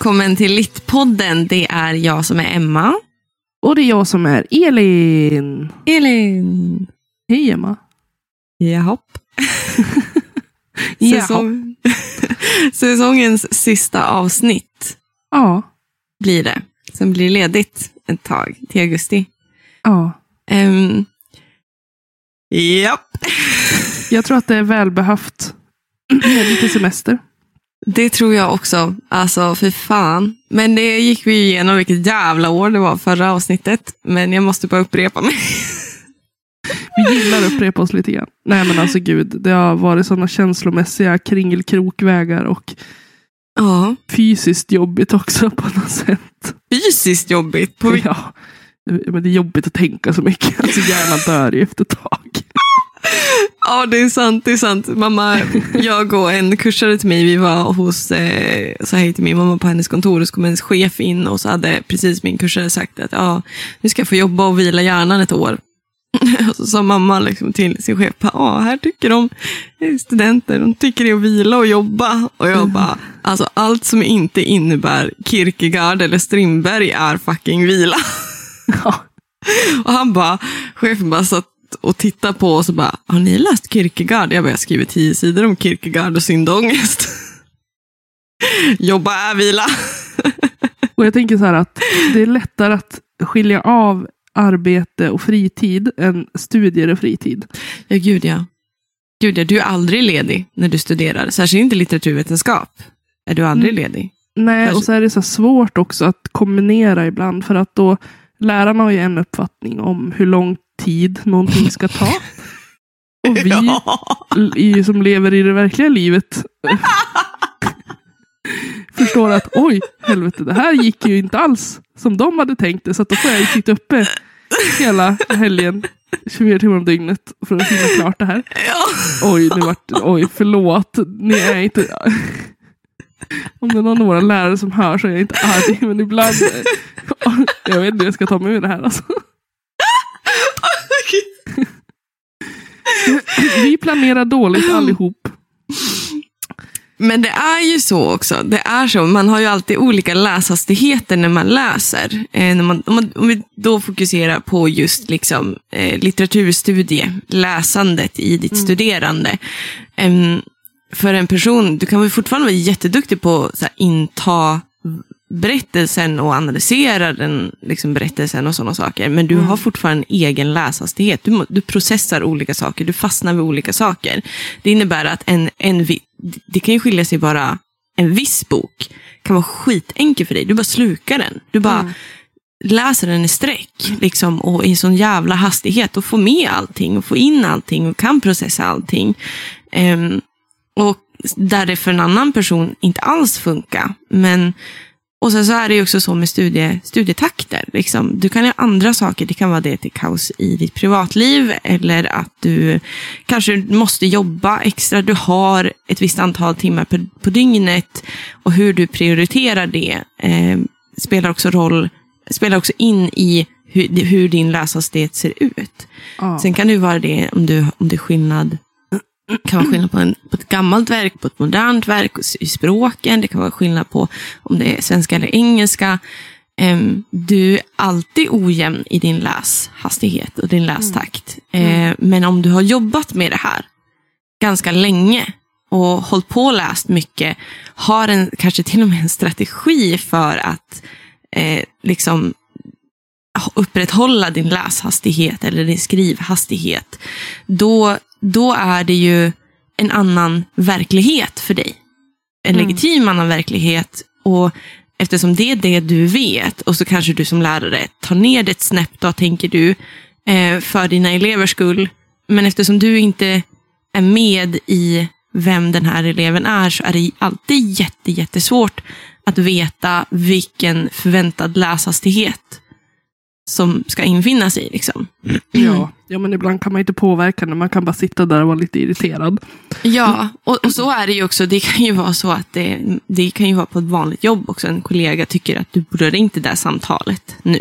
välkommen till Littpodden. Det är jag som är Emma. Och det är jag som är Elin. Elin. Hej Emma. Jahopp. Säsong... Säsongens sista avsnitt Ja. blir det. Sen blir det ledigt ett tag till augusti. Ja. Um... Japp. Jag tror att det är välbehövt lite semester. Det tror jag också. Alltså, för fan. Men det gick vi igenom vilket jävla år det var förra avsnittet. Men jag måste bara upprepa mig. Vi gillar att upprepa oss lite grann. Nej men alltså gud, det har varit sådana känslomässiga kringelkrokvägar och Ja, fysiskt jobbigt också på något sätt. fysiskt jobbigt. På Ja. Men det är jobbigt att tänka så mycket. Alltså hjärnan dör ju efter ett tag. Ja, det är sant. Det är sant. Mamma, jag och en kursare till mig, vi var hos, eh, sa hej till min mamma på hennes kontor och så kom hennes chef in och så hade precis min kursare sagt att ja, nu ska jag få jobba och vila hjärnan ett år. Och så sa mamma liksom till sin chef, ja, här tycker de eh, studenter, de tycker det är att vila och jobba. Och jag bara, alltså allt som inte innebär Kierkegaard eller Strindberg är fucking vila. Ja. Och han bara, chefen bara satt och tittade på och bara, har ni läst Kierkegaard? Jag bara, jag har skrivit tio sidor om Kierkegaard och syndångest. Jobba är vila. Och jag tänker så här att det är lättare att skilja av arbete och fritid än studier och fritid. Ja, gud ja. Gud ja, du är aldrig ledig när du studerar. Särskilt inte litteraturvetenskap. Är du aldrig ledig? Nej, Kanske- och så är det så svårt också att kombinera ibland. För att då lärarna har ju en uppfattning om hur lång tid någonting ska ta. Och vi i, som lever i det verkliga livet förstår att oj, helvete, det här gick ju inte alls som de hade tänkt det. Så att då får jag ju sitta uppe hela helgen, 24 timmar om dygnet för att hinna klart det här. Oj, nu vart, oj, förlåt. Ni är inte... Om det är någon av våra lärare som hör så är jag inte arg, men ibland... Jag vet inte hur jag ska ta mig ur det här. Alltså. Vi planerar dåligt allihop. Men det är ju så också. Det är så. Man har ju alltid olika läshastigheter när man läser. Eh, när man, om, man, om vi då fokuserar på just liksom, eh, litteraturstudie, läsandet i ditt studerande. Em, för en person, du kan väl fortfarande vara jätteduktig på att inta berättelsen och analysera den liksom, berättelsen och sådana saker. Men du har fortfarande en egen läshastighet. Du, du processar olika saker, du fastnar vid olika saker. Det innebär att en, en, det kan ju skilja sig bara, en viss bok kan vara skitenkel för dig. Du bara slukar den. Du bara läser den i sträck liksom, och i sån jävla hastighet och får med allting och får in allting och kan processa allting. Ehm, och där det för en annan person inte alls funkar. Men, och sen så är det ju också så med studie, studietakter. Liksom. Du kan göra andra saker. Det kan vara det till kaos i ditt privatliv eller att du kanske måste jobba extra. Du har ett visst antal timmar på, på dygnet och hur du prioriterar det eh, spelar också roll, spelar också in i hur, hur din läshastighet ser ut. Ja. Sen kan det vara det om, du, om det är skillnad det kan vara skillnad på, en, på ett gammalt verk, på ett modernt verk, i språken. Det kan vara skillnad på om det är svenska eller engelska. Em, du är alltid ojämn i din läshastighet och din lästakt. Eh, men om du har jobbat med det här ganska länge och hållit på och läst mycket, har en, kanske till och med en strategi för att eh, liksom upprätthålla din läshastighet eller din skrivhastighet, då, då är det ju en annan verklighet för dig. En legitim annan verklighet. Och eftersom det är det du vet och så kanske du som lärare tar ner det ett snäpp då, tänker du, eh, för dina elevers skull. Men eftersom du inte är med i vem den här eleven är så är det alltid jätte, jättesvårt att veta vilken förväntad läshastighet som ska infinna sig. Liksom. Ja. ja, men ibland kan man inte påverka när man kan bara sitta där och vara lite irriterad. Ja, och, och så är det ju också. Det kan ju vara så att det, det kan ju vara på ett vanligt jobb också. En kollega tycker att du borde ringt det där samtalet nu.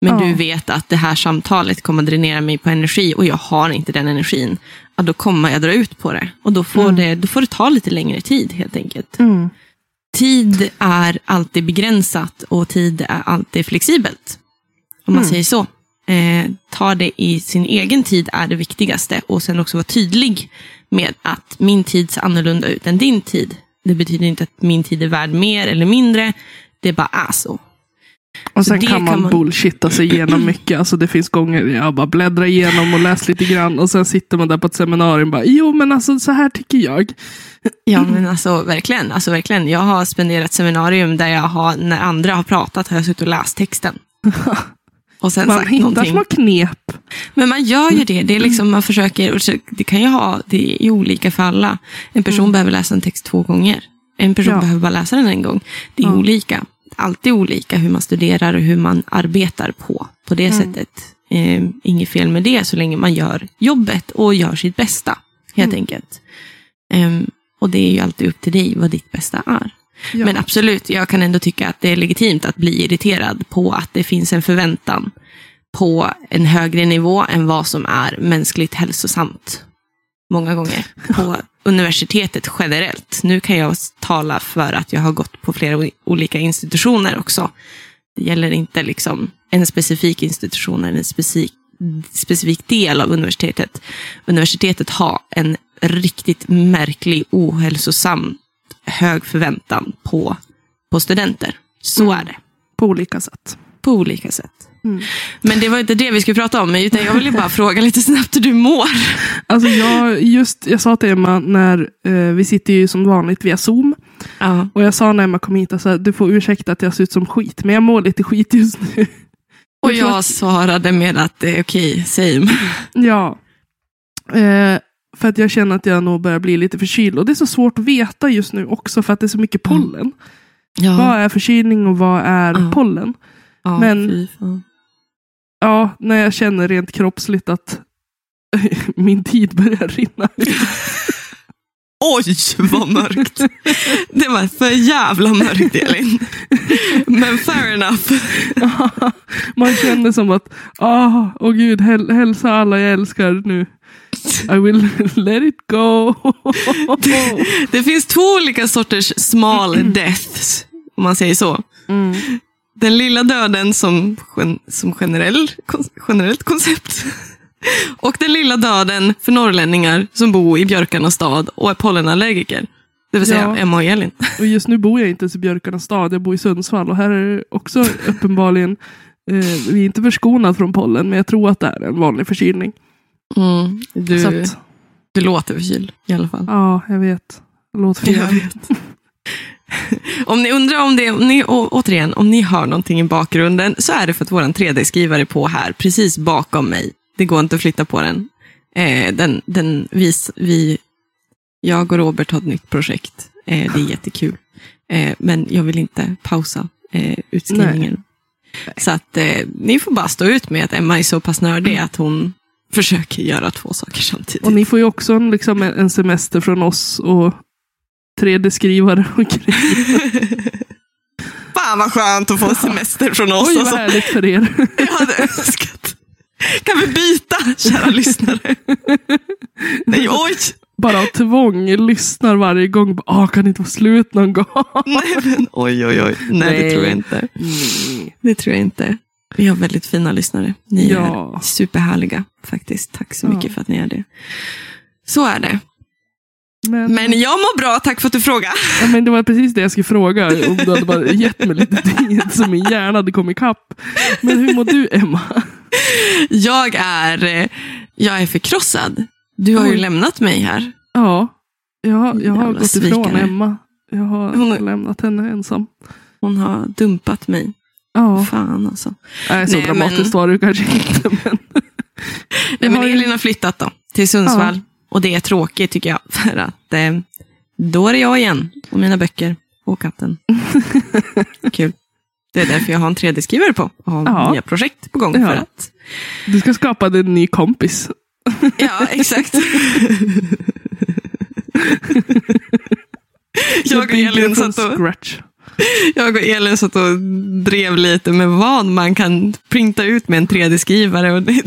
Men Ja. du vet att det här samtalet kommer dränera mig på energi och jag har inte den energin. Ja, då kommer jag dra ut på det. Och då får, det, då får det ta lite längre tid helt enkelt. Mm. tid är alltid begränsat och tid är alltid flexibelt. Om man Mm. säger så. Eh, ta det i sin egen tid är det viktigaste. Och sen också vara tydlig med att min tid ser annorlunda ut än din tid. Det betyder inte att min tid är värd mer eller mindre. Det bara är så. Och Så sen det kan man, kan man- bullshitta sig igenom mycket. Alltså det finns gånger jag bara bläddrar igenom och läser lite grann. Och sen sitter man där på ett seminarium och bara, jo men alltså så här tycker jag. Ja, men alltså verkligen. Alltså, verkligen. Jag har spenderat seminarium där jag har, när andra har pratat, har jag suttit och läst texten. Och sen Man sagt hittar någonting. små knep. Men man gör ju det. Det, är liksom, man försöker, och det kan ju ha, det är olika för alla. En person behöver läsa en text två gånger. En person Ja. behöver bara läsa den en gång. Det är Ja. olika. Alltid olika hur man studerar och hur man arbetar på. På det sättet. Eh, inget fel med det så länge man gör jobbet och gör sitt bästa. Helt enkelt. Ehm, och det är ju alltid upp till dig vad ditt bästa är. Ja. Men absolut, jag kan ändå tycka att det är legitimt att bli irriterad på att det finns en förväntan på en högre nivå än vad som är mänskligt hälsosamt. Många gånger. På universitetet generellt. Nu kan jag tala för att jag har gått på flera olika institutioner också. Det gäller inte liksom en specifik institution eller en specifik, specifik del av universitetet. Universitetet har en riktigt märklig, ohälsosam hög förväntan på, på studenter. Så är det. På olika sätt. På olika sätt. Mm. Men det var inte det vi skulle prata om, utan jag ville bara fråga lite snabbt hur du mår. Alltså jag, just, jag sa till Emma när eh, vi sitter ju som vanligt via Zoom. Ja. Och jag sa när Emma kom hit, alltså, du får ursäkta att jag ser ut som skit. Men jag mår lite skit just nu. Och jag svarade med att det är okej, same. Ja. Eh, för att jag känner att jag nog börjar bli lite förkyld. Och det är så svårt att veta just nu också för att det är så mycket pollen. Ja, Vad är förkylning och vad är Ja. pollen? ja, men-. Ja, när jag känner rent kroppsligt att min tid börjar rinna. Oj, vad mörkt. Det var för jävla mörkt, Elin. Men fair enough. Man känner som att, ah, åh gud, häl hälsa alla jag älskar nu. I will let it go. Det finns två olika sorters small deaths, om man säger så. Mm. Den lilla döden som, som generell, generellt koncept. Och den lilla döden för norrlänningar som bor i Björkarnas stad och är pollenallergiker. Det vill säga Ja. Emma och Elin. Och just nu bor jag inte ens i Björkarnas stad, jag bor i Sundsvall. Och här är det också uppenbarligen, eh, vi är inte förskonade från pollen, men jag tror att det är en vanlig förkylning. Mm, du, att, du låter förkyld i alla fall. ja, jag vet. Låt vet. Om ni undrar om det, om ni, å, återigen, om ni hör någonting i bakgrunden så är det för att vår 3D-skrivare är på här, precis bakom mig. Det går inte att flytta på den. Eh, den, den vis, vi, jag och Robert har ett nytt projekt. Eh, det är jättekul. Eh, men jag vill inte pausa eh, utskrivningen. Så att eh, ni får bara stå ut med att Emma är så pass nördig att hon försöker göra två saker samtidigt. Och ni får ju också en, liksom, en semester från oss och 3D-skrivare och grejer. Fan vad skönt att få semester från oss. Oj, vad alltså. härligt för er. Jag hade önskat. Kan vi byta, kära lyssnare? Nej, oj! Bara av tvång lyssnar varje gång. Ah, kan det inte vara slut någon gång? Nej, men oj, oj, oj. Nej, det Nej. tror jag inte. Det tror jag inte. Vi har väldigt fina lyssnare. Ni Ja. är superhärliga faktiskt. Tack så Ja. mycket för att ni är det. Så är det. Men, Men jag mår bra, tack för att du frågade. ja, men det var precis det jag skulle fråga. Om du hade bara gett mig lite tid så min hjärna hade kommit ikapp. Men hur mår du Emma? Jag är, jag är förkrossad. Du har ju Oj. lämnat mig här. Ja, jag, jag har gått ifrån svikare. Emma. Jag har Hon lämnat henne ensam. Hon har dumpat mig. Ja, Fan alltså. nej, så Nej, dramatiskt men- var det kanske inte. Men... Nej, men Elin har flyttat då, till Sundsvall. Och det är tråkigt tycker jag. För att eh, då är det jag igen. Och mina böcker. Och katten. Kul. Det är därför jag har en 3D-skrivare på. Och har Ja. nya projekt på gång. Ja. För att, Du ska skapa dig en ny kompis. ja, exakt. jag, och Elin satt och, scratch. jag och Elin satt och drev lite med vad man kan printa ut med en 3D-skrivare. Och det,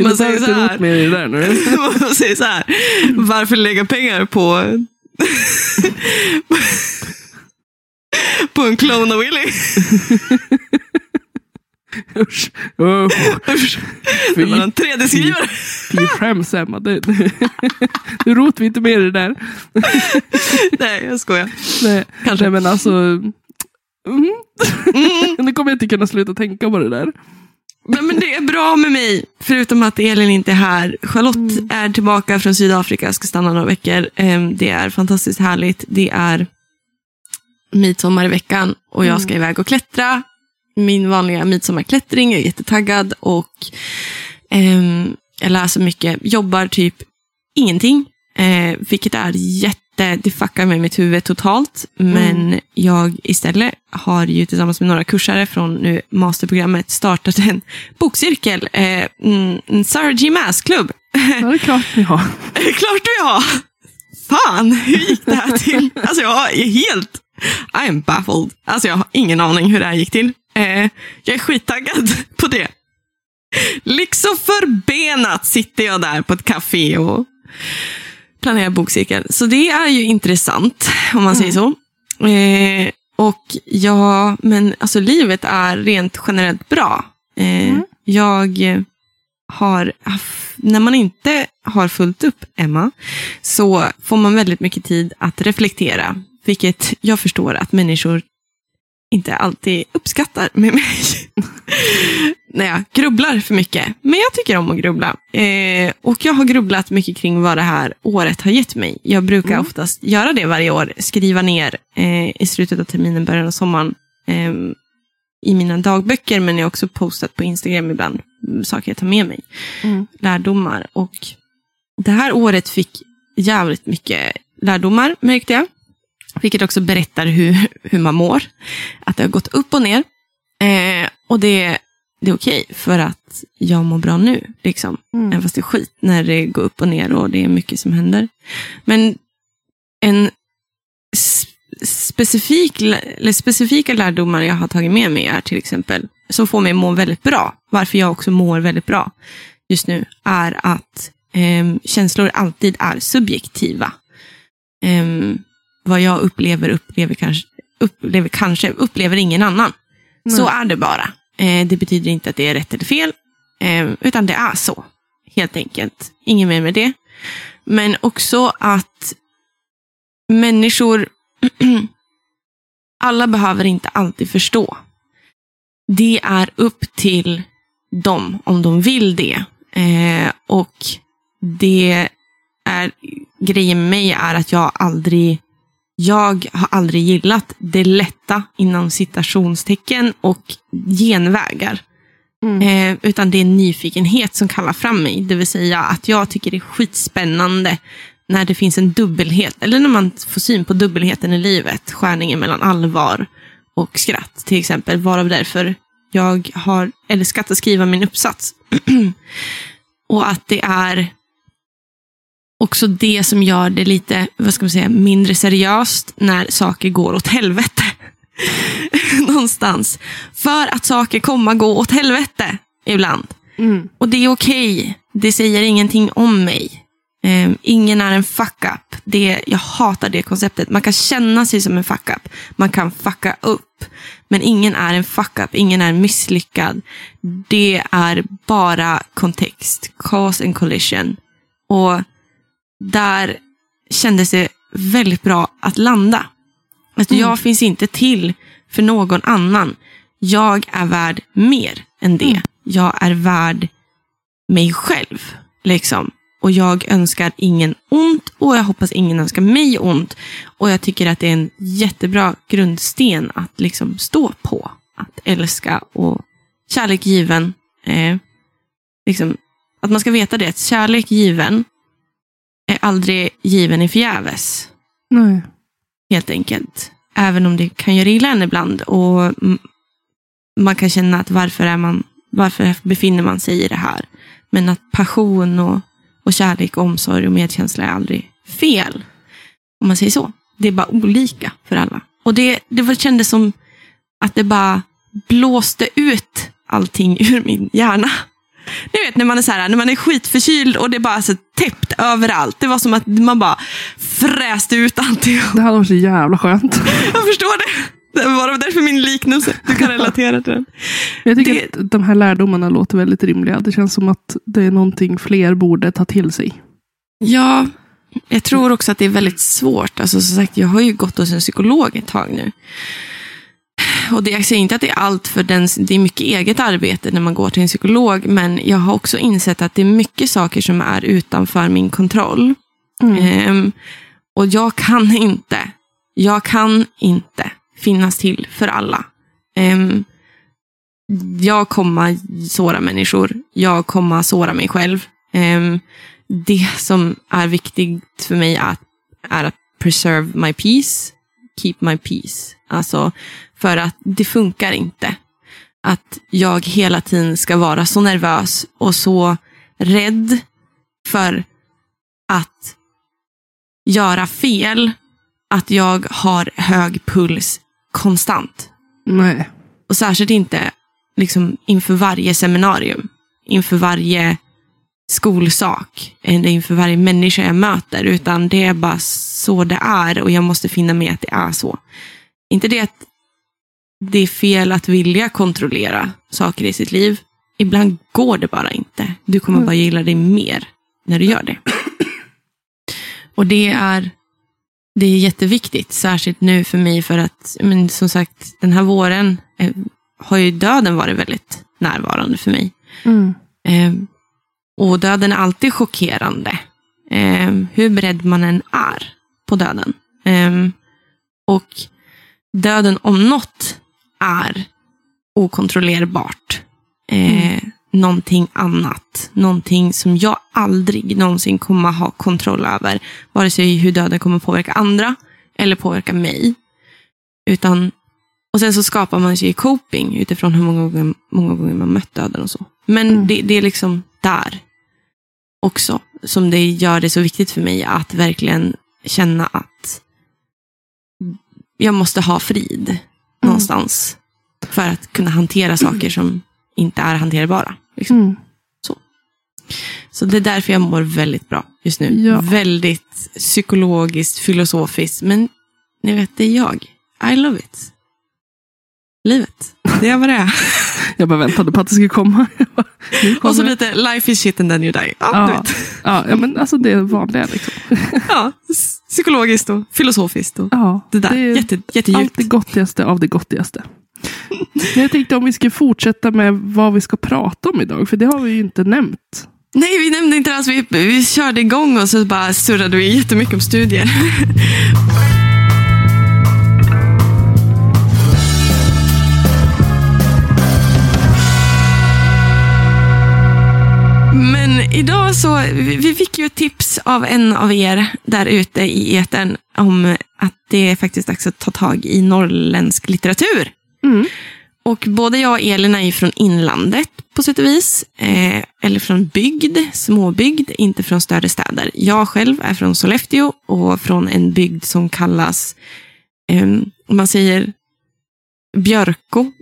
Man säger så här. där nu. Man säger så här. Varför lägga pengar på på en clone av Willy? Usch. Usch. Usch. Det var en 3D-skrivare. Fy skäms Emma. Det, nu rotar vi inte med det där. Nej, jag skojar. Nej, Kanske. Nej, men alltså. Mm. nu kommer jag inte kunna sluta tänka på det där. Nej, men det är bra med mig, förutom att Elin inte är här. Charlotte är tillbaka från Sydafrika, ska stanna några veckor. Ehm, Det är fantastiskt härligt. Det är midsommar i veckan och jag ska iväg och klättra. Min vanliga midsommarklättring, jag är jättetaggad och ehm, jag läser mycket, jobbar typ ingenting. Eh, vilket är jätte, det fuckar med mitt huvud totalt. Men jag istället har ju tillsammans med några kursare från nu masterprogrammet startat en bokcirkel. Eh, mm, en Sarah G. Maas-klubb. Ja, det är klart ni har. Det är klart vi har! Fan, hur gick det här till? Alltså jag är helt... I'm baffled. Alltså jag har ingen aning hur det här gick till. Eh, jag är skittaggad på det. Liksom förbenat sitter jag där på ett café och planerar bokcirkel. Så det är ju intressant, om man säger så. Eh, och ja, men alltså livet är rent generellt bra. Eh, Mm. Jag har, när man inte har fullt upp Emma, så får man väldigt mycket tid att reflektera. Vilket jag förstår att människor inte alltid uppskattar med mig. när jag grubblar för mycket. Men jag tycker om att grubbla. Eh, och jag har grubblat mycket kring vad det här året har gett mig. Jag brukar oftast göra det varje år. Skriva ner eh, i slutet av terminen, början av sommaren. Eh, I mina dagböcker, men jag har också postat på Instagram ibland. mm, Saker jag tar med mig. Mm. Lärdomar. Och det här året fick jävligt mycket lärdomar, märkte jag. Vilket också berättar hur, hur man mår. Att det har gått upp och ner. Eh, och det, det är okej, för att jag mår bra nu. Liksom. Mm. Även fast det är skit när det går upp och ner och det är mycket som händer. Men en specifik, eller specifika lärdomar jag har tagit med mig är till exempel, som får mig att må väldigt bra, varför jag också mår väldigt bra just nu, är att em, känslor alltid är subjektiva. Em, vad jag upplever, upplever kanske, upplever kanske, upplever ingen annan. Så Nej. är det bara. Eh, det betyder inte att det är rätt eller fel, eh, utan det är så. Helt enkelt. Inget mer med det. Men också att människor, alla behöver inte alltid förstå. Det är upp till dem om de vill det. Eh, och det är, grejen med mig är att jag aldrig jag har aldrig gillat det lätta inom citationstecken och genvägar. Mm. Eh, utan det är nyfikenhet som kallar fram mig. Det vill säga att jag tycker det är skitspännande när det finns en dubbelhet. Eller när man får syn på dubbelheten i livet. Skärningen mellan allvar och skratt till exempel. Varav därför jag har älskat att skriva min uppsats. och att det är också det som gör det lite, vad ska man säga, mindre seriöst när saker går åt helvete. Någonstans. För att saker kommer gå åt helvete ibland. Mm. Och det är okej. Det säger ingenting om mig. Eh, ingen är en fuck-up. Jag hatar det konceptet. Man kan känna sig som en fuck-up. Man kan fucka upp. Men ingen är en fuck-up. Ingen är misslyckad. Det är bara kontext. Cause and collision. Och där kändes det väldigt bra att landa. Att jag finns inte till för någon annan. Jag är värd mer än det. Jag är värd mig själv. Liksom. Och jag önskar ingen ont och jag hoppas ingen önskar mig ont. Och jag tycker att det är en jättebra grundsten att liksom stå på. Att älska och kärlek given. Eh, liksom, att man ska veta det. Att kärlek given är aldrig given i förgäves Nej. helt enkelt. Även om det kan göra illa en ibland. Och man kan känna att varför, är man, varför befinner man sig i det här? Men att passion och, och kärlek och omsorg och medkänsla är aldrig fel. Om man säger så. Det är bara olika för alla. Och det, det var, kändes som att det bara blåste ut allting ur min hjärna. Ni vet när man är så här, när man är skitförkyld och det är bara så täppt överallt. Det var som att man bara fräste ut alltihop. Det hade varit så jävla skönt. Jag förstår det. Det var därför min liknelse. Du kan relatera till den. Jag tycker Det- att de här lärdomarna låter väldigt rimliga. Det känns som att det är någonting fler borde ta till sig. Ja, jag tror också att det är väldigt svårt. Alltså som sagt, jag har ju gått hos en psykolog ett tag nu. Och det, jag säger inte att det är allt för den, det är mycket eget arbete när man går till en psykolog, men jag har också insett att det är mycket saker som är utanför min kontroll. Ehm, och jag kan inte, jag kan inte finnas till för alla. Ehm, jag kommer såra människor, jag kommer såra mig själv. Ehm, det som är viktigt för mig är, är att preserve my peace, keep my peace. Alltså, för att det funkar inte. Att jag hela tiden ska vara så nervös och så rädd för att göra fel, att jag har hög puls konstant. Nej. Och särskilt inte liksom, inför varje seminarium, inför varje skolsak, eller inför varje människa jag möter, utan det är bara så det är och jag måste finna med att det är så. Inte det att det är fel att vilja kontrollera saker i sitt liv. Ibland går det bara inte. Du kommer bara gilla det mer när du gör det. Och det är, det är jätteviktigt, särskilt nu för mig för att, men som sagt, den här våren eh, har ju döden varit väldigt närvarande för mig. Mm. Eh, och döden är alltid chockerande. Eh, hur beredd man än är på döden. Eh, och döden om något är okontrollerbart. Eh, Någonting annat. Någonting som jag aldrig någonsin kommer ha kontroll över. Vare sig hur döden kommer påverka andra eller påverka mig. Utan, och sen så skapar man sig coping utifrån hur många gånger, många gånger man mött döden och så. Men Mm. det, det är liksom där också som det gör det så viktigt för mig att verkligen känna att jag måste ha frid någonstans för att kunna hantera saker som inte är hanterbara. Liksom. Mm. Så det är därför jag mår väldigt bra just nu. Ja. Väldigt psykologiskt, filosofiskt. Men ni vet, det är jag. I love it. Livet. Det är vad det är. Jag bara väntade på att det skulle komma. Och så det. lite life is shit and then you die. Ja, Ja. Ja, men alltså det är vanliga liksom. ja, psykologiskt och filosofiskt. Och Ja, det där. är Jätte, allt jättedjupt. det gottigaste av det gottigaste. Jag tänkte om vi ska fortsätta med vad vi ska prata om idag, för det har vi ju inte nämnt. Nej, vi nämnde inte det alls. Vi, vi körde igång och så bara surrade vi jättemycket om studier. Idag så, vi fick ju ett tips av en av er där ute i etern om att det är faktiskt dags att ta tag i norrländsk litteratur. Mm. Och både jag och Elin är ju från inlandet på sätt och vis. Eh, eller från bygd, småbygd, inte från större städer. Jag själv är från Sollefteå och från en bygd som kallas, eh, om man säger Björko,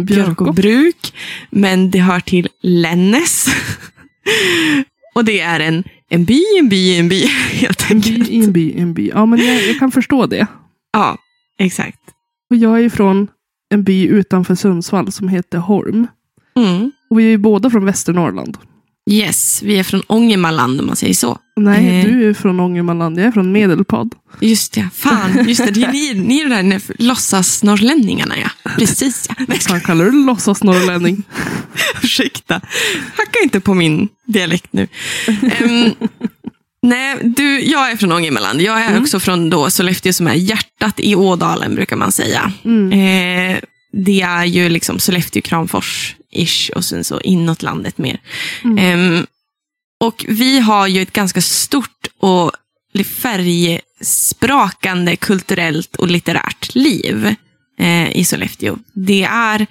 Björkobruk. Men det hör till Lännes. och det är en, en by, en by, en by helt En by, enkelt. en by, en by. Ja, men jag, jag kan förstå det. Ja, exakt. Och jag är från en by utanför Sundsvall som heter Holm. Mm. Och vi är ju båda från Västernorrland. Yes, vi är från Ångermanland om man säger så. Nej, Eh. du är från Ångermanland. Jag är från Medelpad. Just det, fan. Just det, det är ni, ni är de där låtsas-norrlänningarna ja. Precis ja. Nej, Vad kallar du låtsas norrlänning? ursäkta. Hacka inte på min dialekt nu. Ehm, nej, du, jag är från Ångermanland. Jag är också från då Sollefteå som är hjärtat i Ådalen brukar man säga. Mm. Eh, det är ju liksom Sollefteå, Kramfors-ish och sen så inåt landet mer. Ehm, och vi har ju ett ganska stort och färgsprakande kulturellt och litterärt liv eh, i Sollefteå. Det är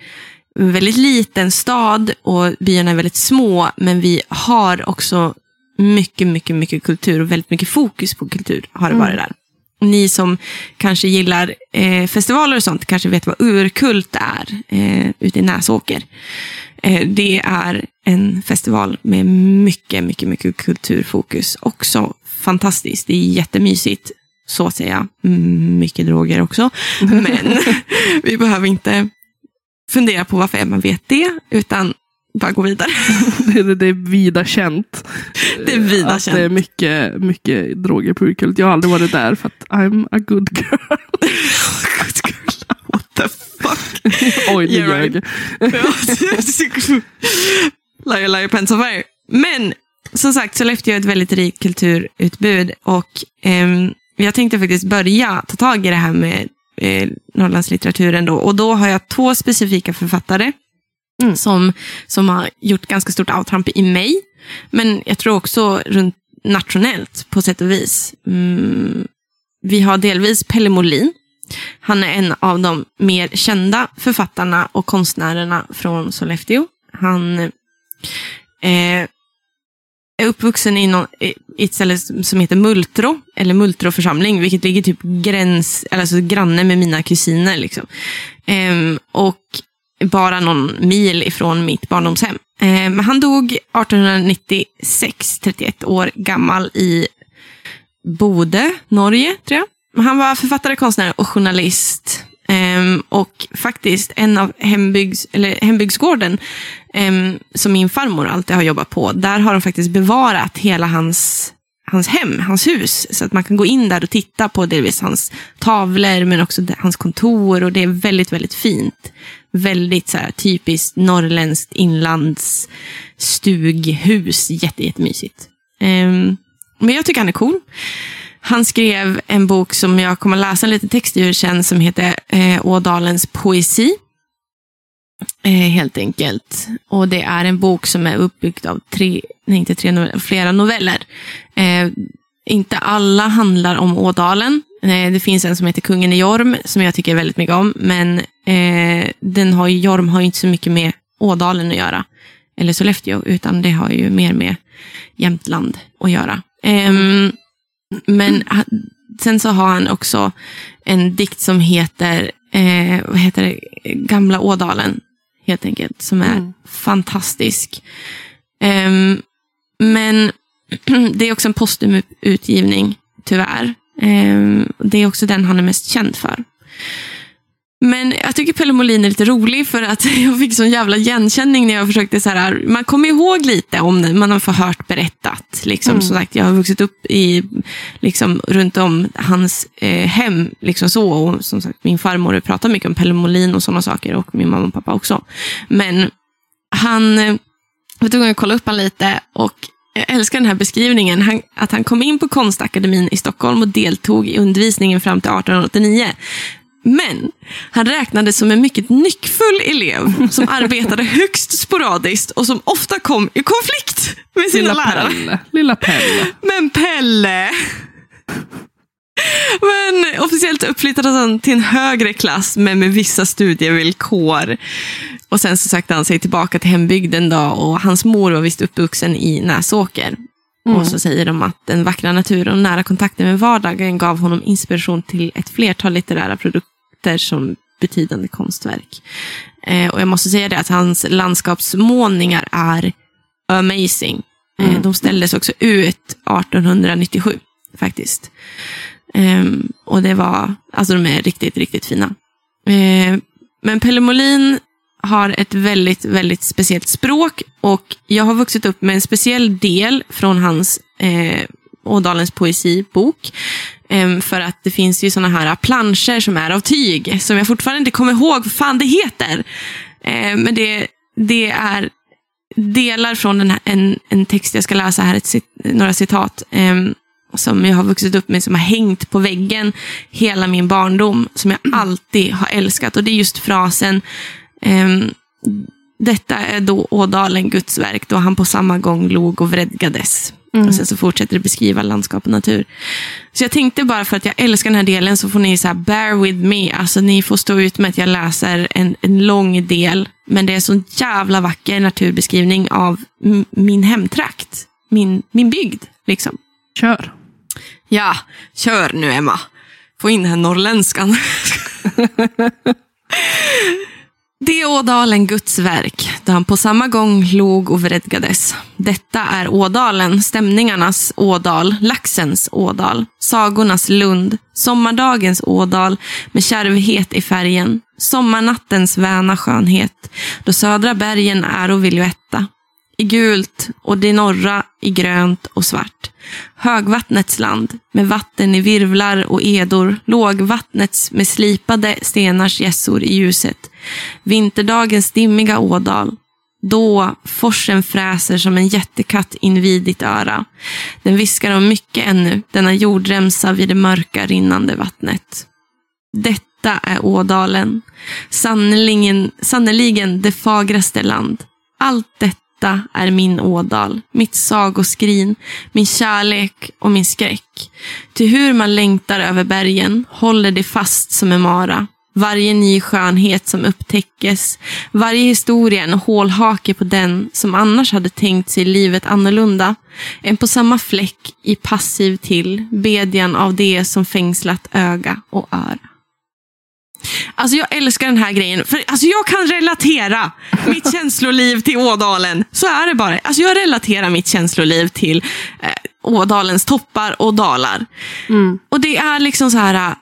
en väldigt liten stad och byarna är väldigt små, men vi har också mycket, mycket, mycket kultur och väldigt mycket fokus på kultur har det varit där. Ni som kanske gillar eh, festivaler och sånt kanske vet vad Urkult är eh, ute i Näsåker. Eh, det är en festival med mycket, mycket, mycket kulturfokus. Också fantastiskt. Det är jättemysigt, så att säga. Mm, Mycket droger också. Men vi behöver inte fundera på varför man vet det, utan bara gå vidare. Det är, det är vida känt. Det är vida att känt. det är mycket, mycket droger på Urkult. Jag har aldrig varit där för att I'm a good girl. What the fuck? Oj, Yeah, ljög liar, liar, pants on fire. Men som sagt, Sollefteå är ett väldigt rikt kulturutbud och ehm, jag tänkte faktiskt börja ta tag i det här med eh, Norrlandslitteraturen då. Och då har jag två specifika författare Mm. som, som har gjort ganska stort avtramp i mig. Men jag tror också runt nationellt på sätt och vis. Mm, vi har delvis Pelle Molin. Han är en av de mer kända författarna och konstnärerna från Sollefteå. Han eh, är uppvuxen i, någon, i ett ställe som heter Multro, eller Multro församling, vilket ligger typ gräns, alltså granne med mina kusiner. Liksom. Eh, och bara någon mil ifrån mitt barndomshem. Eh, men han dog 1896, 31 år gammal i Bode, Norge, tror jag. Han var författare, konstnär och journalist. Ehm, och faktiskt en av hembygds, eller hembygdsgården ehm, som min farmor alltid har jobbat på, där har de faktiskt bevarat hela hans, hans hem, hans hus. Så att man kan gå in där och titta på delvis hans tavlor, men också hans kontor. Och det är väldigt, väldigt fint. Väldigt så här, typiskt norrländskt inlandsstughus. Jätte, jättemysigt. Um, men jag tycker han är cool. Han skrev en bok som jag kommer läsa en liten text ur sen som heter eh, Ådalens poesi. Eh, helt enkelt. Och det är en bok som är uppbyggd av tre, nej inte tre noveller, flera noveller. Eh, inte alla handlar om Ådalen. Eh, det finns en som heter Kungen i Jorm som jag tycker väldigt mycket om. Men eh, den har Jorm har inte så mycket med Ådalen att göra. Eller Sollefteå, utan det har ju mer med Jämtland att göra. Ehm, men sen så har han också en dikt som heter, eh, vad heter det? Gamla Ådalen. Helt enkelt. Som är Mm. fantastisk. Ehm, men det är också en postum utgivning, tyvärr. Ehm, det är också den han är mest känd för. Men jag tycker Pelle Molin är lite rolig för att jag fick sån jävla igenkänning när jag försökte så här, man kommer ihåg lite om det, man har förhört berättat. Liksom. Mm. Som sagt, jag har vuxit upp i, liksom, runt om hans eh, hem. Liksom så. Och som sagt, min farmor pratar mycket om Pelle Molin och sådana saker och min mamma och pappa också. Men han, eh, jag var tvungen att kolla upp han lite och jag älskar den här beskrivningen. Han, att han kom in på Konstakademin i Stockholm och deltog i undervisningen fram till 1889. Men han räknades som en mycket nyckfull elev som arbetade högst sporadiskt och som ofta kom i konflikt med sina Lilla lärare. Pelle. Lilla Pelle. Men Pelle! Men officiellt uppflyttades han till en högre klass, men med vissa studievillkor. Och sen så sökte han sig tillbaka till hembygden då, och hans mor var visst uppvuxen i Näsåker. Mm. Och så säger de att den vackra naturen och nära kontakten med vardagen gav honom inspiration till ett flertal litterära produkter som betydande konstverk. Eh, och jag måste säga det att hans landskapsmålningar är amazing. Eh, Mm. De ställdes också ut 1897 faktiskt. Ehm, och det var, alltså de är riktigt, riktigt fina. Eh, men Pelle Molin har ett väldigt, väldigt speciellt språk och jag har vuxit upp med en speciell del från hans eh, Ådalens poesibok. Eh, för att det finns ju sådana här planscher som är av tyg, som jag fortfarande inte kommer ihåg vad fan det heter. Eh, men det, det är delar från den här, en, en text jag ska läsa här, ett, några citat. Eh, som jag har vuxit upp med, som har hängt på väggen hela min barndom, som jag alltid har älskat. Och det är just frasen, detta är då Ådalen, Guds verk, då han på samma gång log och vredgades. Mm. Och sen så fortsätter det beskriva landskap och natur. Så jag tänkte bara för att jag älskar den här delen så får ni så här bear with me. Alltså ni får stå ut med att jag läser en, en lång del. Men det är så jävla vacker naturbeskrivning av min hemtrakt. Min, min bygd, liksom. Kör. Ja, kör nu Emma. få in den här norrländskan. Det är Ådalen Guds verk, då han på samma gång log och vredgades. Detta är Ådalen, stämningarnas Ådal, laxens Ådal, sagornas Lund, sommardagens Ådal med kärvhet i färgen, sommarnattens väna skönhet, då södra bergen är och violetta, i gult och det norra i grönt och svart. Högvattnets land med vatten i virvlar och edor, lågvattnets med slipade stenars gässor i ljuset. Vinterdagens dimmiga ådal. Då forsen fräser som en jättekatt invid ditt öra. Den viskar om mycket ännu, denna jordremsa vid det mörka rinnande vattnet. Detta är Ådalen. Sannerligen, sannerligen det fagraste land. Allt detta detta är min ådal, mitt sagoskrin, min kärlek och min skräck. Till hur man längtar över bergen håller det fast som en mara. Varje ny skönhet som upptäckes, varje historia en hålhake på den som annars hade tänkt sig livet annorlunda. En på samma fläck i passiv till bedjan av det som fängslat öga och öra. Alltså jag älskar den här grejen. För alltså jag kan relatera mitt känsloliv till Ådalen. Så är det bara. Alltså jag relaterar mitt känsloliv till eh, Ådalens toppar och dalar. Mm. Och det är liksom så här. eh,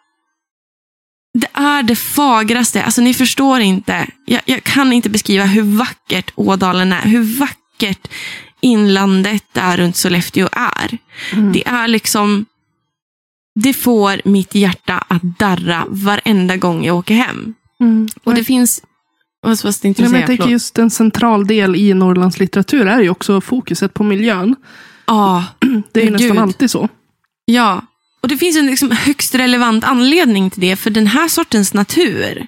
Det är det fagraste. Alltså ni förstår inte. Jag, jag kan inte beskriva hur vackert Ådalen är. Hur vackert inlandet där runt Sollefteå är. Mm. Det är liksom det får mitt hjärta att darra varenda gång jag åker hem. Mm. Och det finns... Vad vad tänkte Nej, du men säga? jag tänker just en central del i Norrlands litteratur är ju också fokuset på miljön. Ja, Det är ju nästan gud. alltid så. ja. Och det finns en liksom högst relevant anledning till det. För den här sortens natur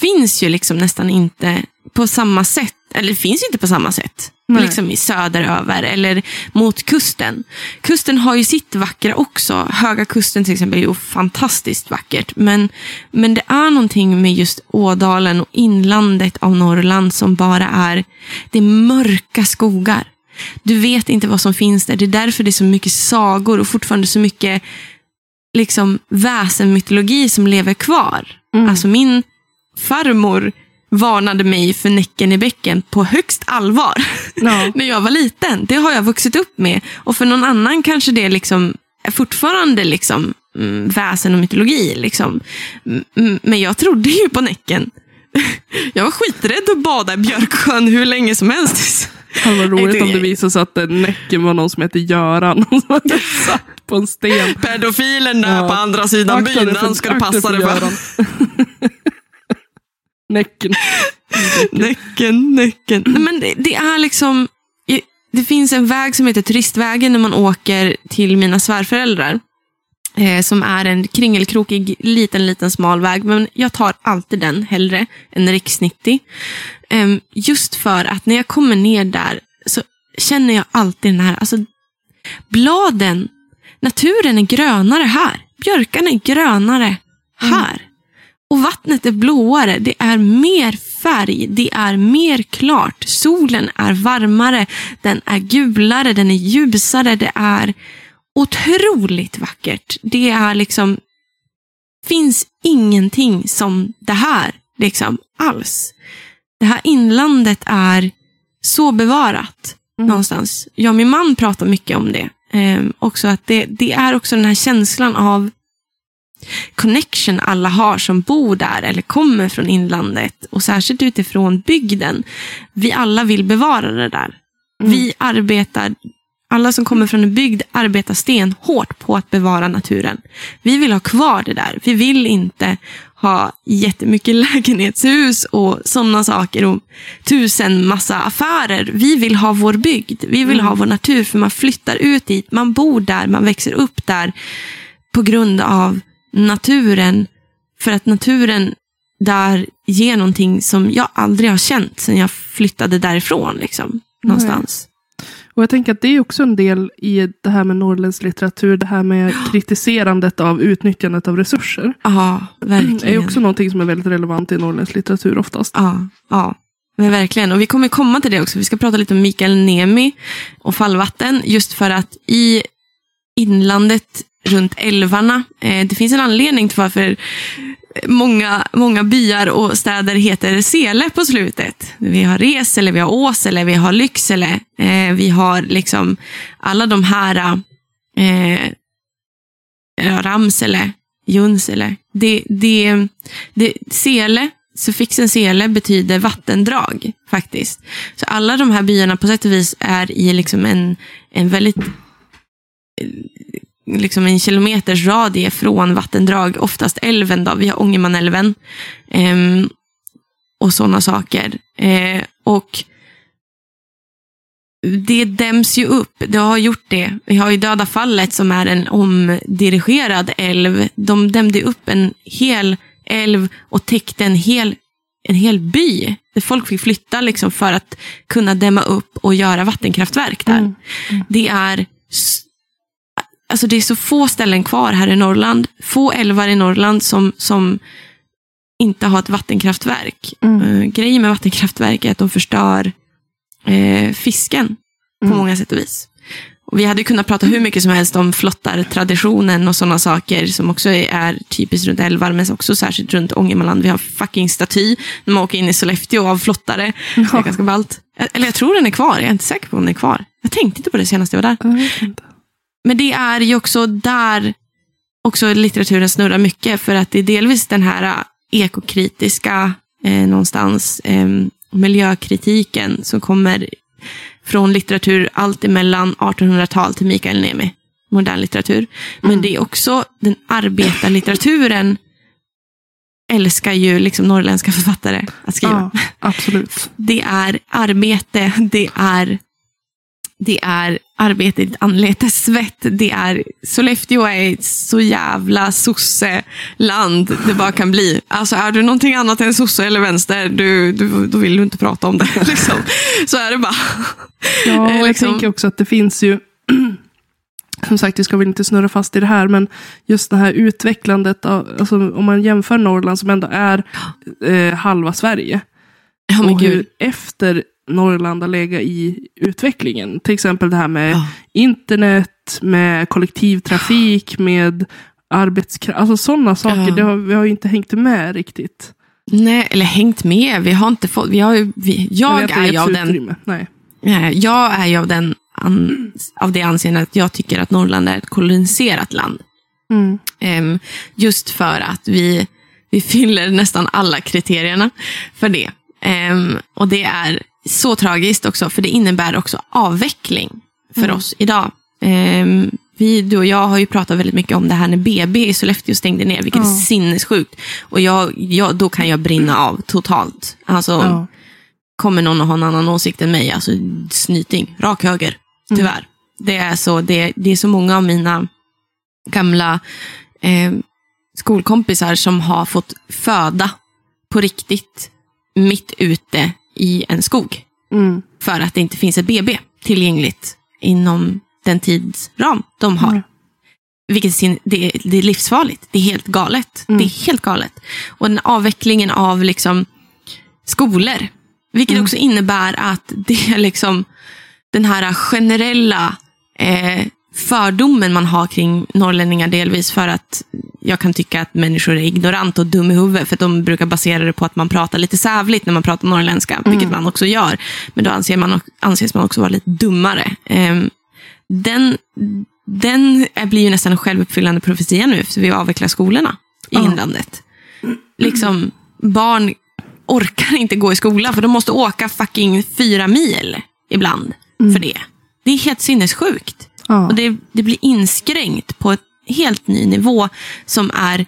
finns ju liksom nästan inte på samma sätt. Eller det finns ju inte på samma sätt. Nej. Liksom i söderöver eller mot kusten. Kusten har ju sitt vackra också. Höga kusten till exempel är ju fantastiskt vackert. Men, men det är någonting med just Ådalen och inlandet av Norrland som bara är, det är mörka skogar. Du vet inte vad som finns där. Det är därför det är så mycket sagor och fortfarande så mycket liksom väsenmytologi som lever kvar. Mm. Alltså min farmor varnade mig för Näcken i bäcken på högst allvar Ja. när jag var liten. Det har jag vuxit upp med. Och för någon annan kanske det liksom är fortfarande liksom, mm, väsen och mytologi. Liksom. Mm, Men jag trodde ju på Näcken. Jag var skiträdd att bada i Björksjön hur länge som helst. Det var roligt om det visade sig att Näcken var någon som hette Göran. Som hade satt på en sten. Pedofilen där Ja. på andra sidan Akta byn, han dig passa för dig för. Näcken. Näcken, näcken. Nej, men det, det är liksom... Det finns en väg som heter Turistvägen när man åker till mina svärföräldrar. Eh, som är en kringelkrokig, liten, liten smal väg. Men jag tar alltid den hellre än riks 90. Eh, just för att när jag kommer ner där så känner jag alltid den här, alltså bladen, naturen är grönare här. Björkarna är grönare här. Och vattnet är blåare. Det är mer färg. Det är mer klart. Solen är varmare. Den är gulare. Den är ljusare. Det är otroligt vackert. Det är liksom... finns ingenting som det här liksom alls. Det här inlandet är så bevarat Mm. någonstans. Jag och min man pratar mycket om det. Ehm, också att det, det är också den här känslan av connection alla har som bor där eller kommer från inlandet och särskilt utifrån bygden. Vi alla vill bevara det där. Mm. Vi arbetar, alla som kommer från en bygd arbetar stenhårt på att bevara naturen. Vi vill ha kvar det där. Vi vill inte ha jättemycket lägenhetshus och sådana saker och tusen massa affärer. Vi vill ha vår bygd. Vi vill ha vår natur för man flyttar ut dit. Man bor där, man växer upp där på grund av naturen. För att naturen där ger någonting som jag aldrig har känt sedan jag flyttade därifrån. Liksom, någonstans. Och jag tänker att det är också en del i det här med norrländsk litteratur. Det här med kritiserandet av utnyttjandet av resurser. Ja, Det är verkligen. också någonting som är väldigt relevant i norrländsk litteratur oftast. Ja, ja. Men verkligen. Och vi kommer komma till det också. Vi ska prata lite om Mikael Nemi och fallvatten. Just för att i inlandet runt älvarna. Eh, det finns en anledning till varför många, många byar och städer heter Sele på slutet. Vi har Resele, vi har Åsele, vi har Lycksele. Eh, vi har liksom alla de här eh, Ramsele, Junsele. Det, det, det, sele, suffixen sele betyder vattendrag faktiskt. Så alla de här byarna på sätt och vis är i liksom en, en väldigt liksom en kilometers radie från vattendrag, oftast älven. Då. Vi har Ångermanälven eh, och sådana saker. Eh, och det däms ju upp. Det har gjort det. Vi har ju Döda fallet som är en omdirigerad älv. De dämde upp en hel älv och täckte en hel, en hel by. Där folk fick flytta liksom för att kunna dämma upp och göra vattenkraftverk där. Mm. Mm. Det är alltså det är så få ställen kvar här i Norrland. Få älvar i Norrland som, som inte har ett vattenkraftverk. Mm. Uh, grejen med vattenkraftverk är att de förstör uh, fisken på mm. många sätt och vis. Och vi hade kunnat prata hur mycket som helst om flottartraditionen och sådana saker som också är typiskt runt älvar, men också särskilt runt Ångermanland. Vi har fucking staty när man åker in i Sollefteå av flottare. Ja. Det är ganska ballt. Eller jag tror den är kvar, jag är inte säker på om den är kvar. Jag tänkte inte på det senast jag var där. Jag men det är ju också där också litteraturen snurrar mycket. För att det är delvis den här äh, ekokritiska, eh, någonstans, eh, miljökritiken som kommer från litteratur allt emellan 1800-tal till Mikael Niemi. Modern litteratur. Men mm. det är också den arbetarlitteraturen älskar ju liksom norrländska författare att skriva. Ja, absolut. Det är arbete, det är det är arbete i ditt anlete, svett. Det är, Sollefteå är så jävla sosse-land det bara kan bli. Alltså är du någonting annat än sosse eller vänster, du, du, då vill du inte prata om det. Liksom. Så är det bara. Ja, och jag liksom. tänker också att det finns ju som sagt, vi ska väl inte snurra fast i det här, men just det här utvecklandet, av, alltså, om man jämför Norrland som ändå är eh, halva Sverige. Ja, och hur efter Norrland har legat i utvecklingen. Till exempel det här med ja. internet, med kollektivtrafik, med arbetskraft. Alltså sådana saker. Ja. Det har, vi har ju inte hängt med riktigt. Nej, eller hängt med. Vi har inte fått... Vi har, vi, jag, jag är av den... Nej. Jag är ju av, den, an, av det anseendet att jag tycker att Norrland är ett koloniserat land. Mm. Um, just för att vi, vi fyller nästan alla kriterierna för det. Um, och det är så tragiskt också, för det innebär också avveckling för mm. oss idag. Um, vi, du och jag har ju pratat väldigt mycket om det här när BB i Sollefteå stängde ner, vilket ja. är sinnessjukt. Och jag, jag, då kan jag brinna av totalt. Alltså, ja. kommer någon att ha en annan åsikt än mig, alltså snyting, rak höger, tyvärr. Mm. Det, är så, det, det är så många av mina gamla eh, skolkompisar som har fått föda på riktigt mitt ute i en skog. Mm. För att det inte finns ett BB tillgängligt inom den tidsram de har. Mm. Vilket är, det, det är livsfarligt. Det är helt galet. Mm. Det är helt galet. Och den avvecklingen av liksom skolor. Vilket mm. också innebär att det är liksom den här generella eh, fördomen man har kring norrlänningar delvis för att jag kan tycka att människor är ignoranta och dum i huvudet. För de brukar basera det på att man pratar lite sävligt när man pratar norrländska. Mm. Vilket man också gör. Men då anser man, anses man också vara lite dummare. Um, den, den blir ju nästan en självuppfyllande profetia nu. För vi avvecklar skolorna i mm. inlandet. Liksom, barn orkar inte gå i skolan för de måste åka fucking fyra mil ibland. Mm. För det. Det är helt sinnessjukt. Ja. Och det, det blir inskränkt på ett helt ny nivå som är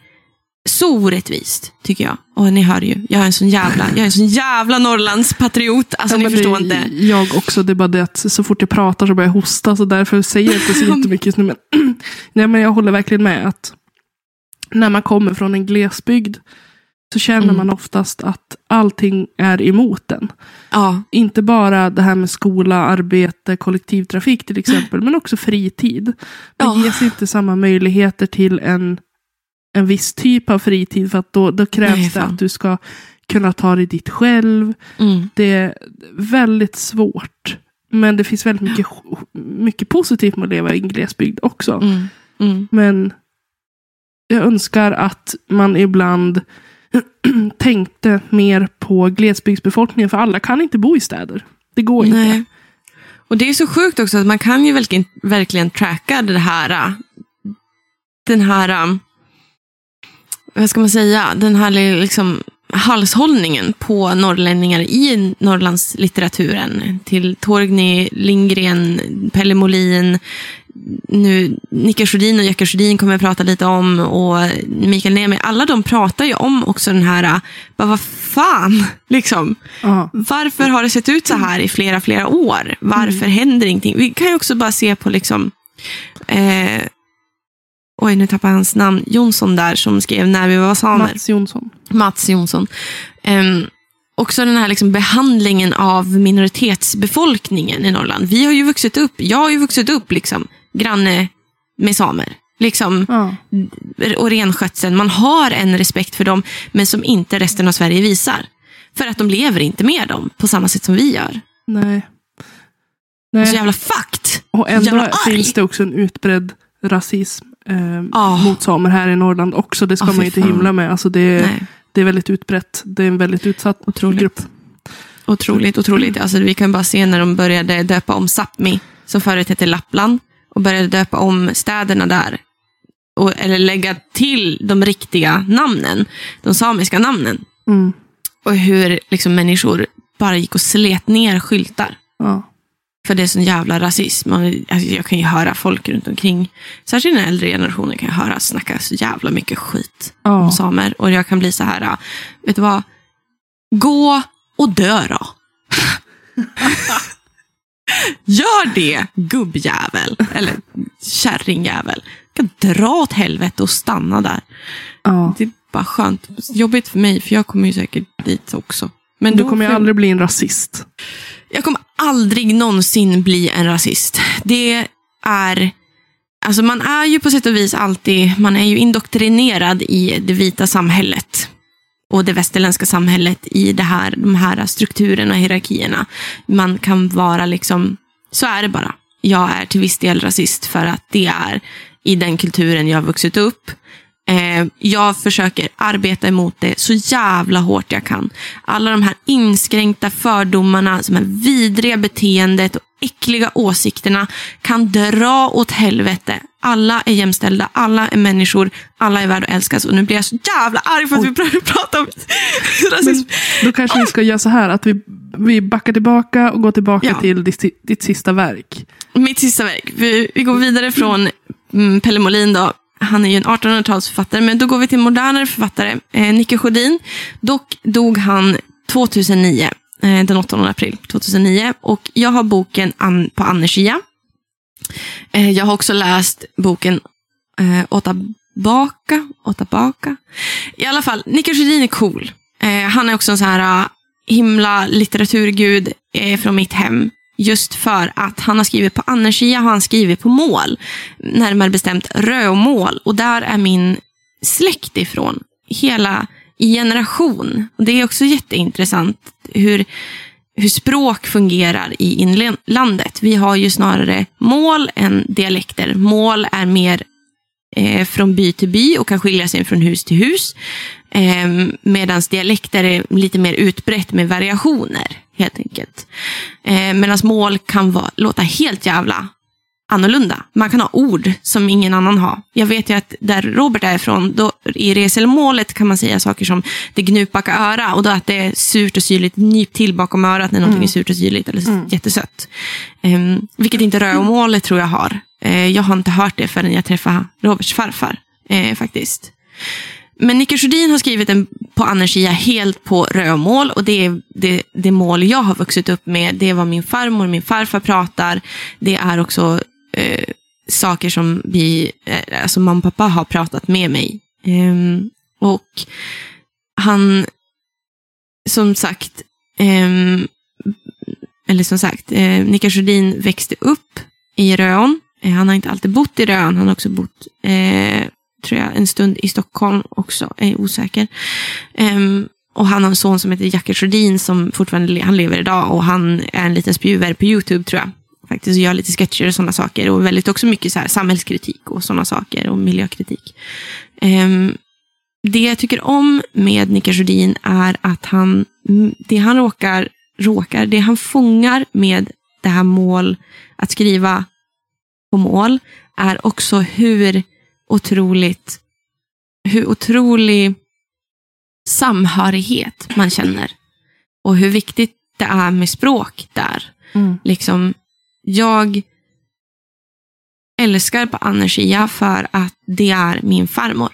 så orättvist, tycker jag. Och ni hör ju, jag är en sån jävla, jag är en sån jävla Norrlandspatriot. Alltså ja, ni förstår inte. Jag också, det är bara det att så fort jag pratar så börjar jag hosta. Så därför säger jag inte så jättemycket just nu. Men, nej, men jag håller verkligen med att när man kommer från en glesbygd så känner mm. man oftast att allting är emot en. Ja. Inte bara det här med skola, arbete, kollektivtrafik till exempel, men också fritid. Det ja. ges inte samma möjligheter till en, en viss typ av fritid, för att då, då krävs Nej, det att du ska kunna ta dig dit själv. Mm. Det är väldigt svårt. Men det finns väldigt mycket, mycket positivt med att leva i en glesbygd också. Mm. Mm. Men jag önskar att man ibland tänkte mer på glesbygdsbefolkningen. För alla kan inte bo i städer. Det går inte. Nej. Och det är så sjukt också att man kan ju verkligen, verkligen tracka det här, den här, vad ska man säga, den här liksom halshållningen på norrlänningar i Norrlandslitteraturen. Till Torgny, Lindgren, Pelle Molin, nu Nicke Sjödin och Jacke Sjödin kommer jag prata lite om och Mikael Niemi. Alla de pratar ju om också den här, bara, vad fan, liksom. Ja. Varför har det sett ut så här i flera, flera år? Varför händer ingenting? Vi kan ju också bara se på liksom, eh, oj nu tappar jag hans namn, Jonsson där som skrev När vi var samer. Mats Jonsson. Mats Jonsson. Ehm, också den här liksom behandlingen av minoritetsbefolkningen i Norrland. Vi har ju vuxit upp, jag har ju vuxit upp liksom, granne med samer. Liksom, Ja. och renskötseln. Man har en respekt för dem, men som inte resten av Sverige visar. För att de lever inte med dem på samma sätt som vi gör. Nej. Så Nej. jävla fakt. Och ändå jävla finns det också en utbredd rasism eh, Ah. mot samer här i Norrland också. Det ska Ah, man inte fan. himla med. Alltså det, Nej. det är väldigt utbrett. Det är en väldigt utsatt Otroligt. grupp. Otroligt, otroligt. Alltså, vi kan bara se när de började döpa om Sápmi, som förut hette Lappland, och började döpa om städerna där. Och, eller lägga till de riktiga namnen, de samiska namnen. Mm. Och hur liksom, människor bara gick och slet ner skyltar. Ja. För det är sån jävla rasism. Alltså, jag kan ju höra folk runt omkring, särskilt den äldre generationen, kan jag höra snacka så jävla mycket skit om Ja. samer. Och jag kan bli så här, vet du vad? Gå och dö då. Gör det, gubbjävel. Eller kärringjävel. Kan dra åt helvete och stanna där. Ja. Det är bara skönt. Jobbigt för mig, för jag kommer ju säkert dit också. Men Du kommer ju aldrig bli en rasist. jag kommer aldrig någonsin bli en rasist. Det är... Alltså man är ju på sätt och vis alltid, man är ju indoktrinerad i det vita samhället. Och det västerländska samhället i det här, de här strukturerna och hierarkierna. Man kan vara liksom, så är det bara. Jag är till viss del rasist för att det är i den kulturen jag har vuxit upp. Eh, jag försöker arbeta emot det så jävla hårt jag kan. Alla de här inskränkta fördomarna, som är vidriga beteendet och äckliga åsikterna kan dra åt helvete. Alla är jämställda, alla är människor, alla är värda att älskas. Och nu blir jag så jävla arg för att vi börjar prata om rasism. Då kanske vi ska göra så här att vi, vi backar tillbaka och går tillbaka Ja. till ditt, ditt sista verk. Mitt sista verk. Vi, vi går vidare från mm, Pelle Molin. Då. Han är ju en 1800-talsförfattare, men då går vi till modernare författare. Eh, Nicke Sjödin. Dock dog han 2009, eh, den 8 april 2009. Och jag har boken an, på Annerskia. Eh, jag har också läst boken eh, Åta baka. I alla fall, Nicke Sjödin är cool. Eh, han är också en sån här eh, himla litteraturgud eh, från mitt hem. Just för att han har skrivit på annersia, har han skrivit på mål. Närmare bestämt rödmål. Och där är min släkt ifrån. Hela i generation. Och det är också jätteintressant hur, hur språk fungerar i inlandet. Vi har ju snarare mål än dialekter. Mål är mer eh, från by till by och kan skilja sig från hus till hus. Eh, Medan dialekter är lite mer utbrett med variationer, helt enkelt. Eh, Medan mål kan vara, låta helt jävla annorlunda. Man kan ha ord som ingen annan har. Jag vet ju att där Robert är ifrån, då, i reselmålet kan man säga saker som det gnupaka öra och då att det är surt och syrligt, nyp till bakom örat när någonting är surt och syrligt eller jättesött. Um, vilket inte rödmålet tror jag har. Eh, jag har inte hört det förrän jag träffade Roberts farfar, eh, faktiskt. Men Nicke Sjödin har skrivit en på Annerskia helt på rödmål och det är det, det mål jag har vuxit upp med. Det är vad min farmor och min farfar pratar. Det är också eh, saker som vi, eh, alltså mamma och pappa har pratat med mig. Eh, och han, som sagt, ehm, eller som sagt, eh, Nicke Sjödin växte upp i Röån. Eh, han har inte alltid bott i Rön, han har också bott eh, tror jag, en stund i Stockholm också, jag är osäker. Um, och han har en son som heter Jacke Sjödin som fortfarande han lever idag och han är en liten spjuver på YouTube tror jag. faktiskt och gör lite sketcher och sådana saker. Och väldigt också mycket så här samhällskritik och sådana saker och miljökritik. Um, det jag tycker om med Nicke Sjödin är att han, det han råkar, råkar, det han fångar med det här mål, att skriva på mål, är också hur otroligt, hur otrolig samhörighet man känner. Och hur viktigt det är med språk där. Mm. Liksom, jag älskar på Anna för att det är min farmor.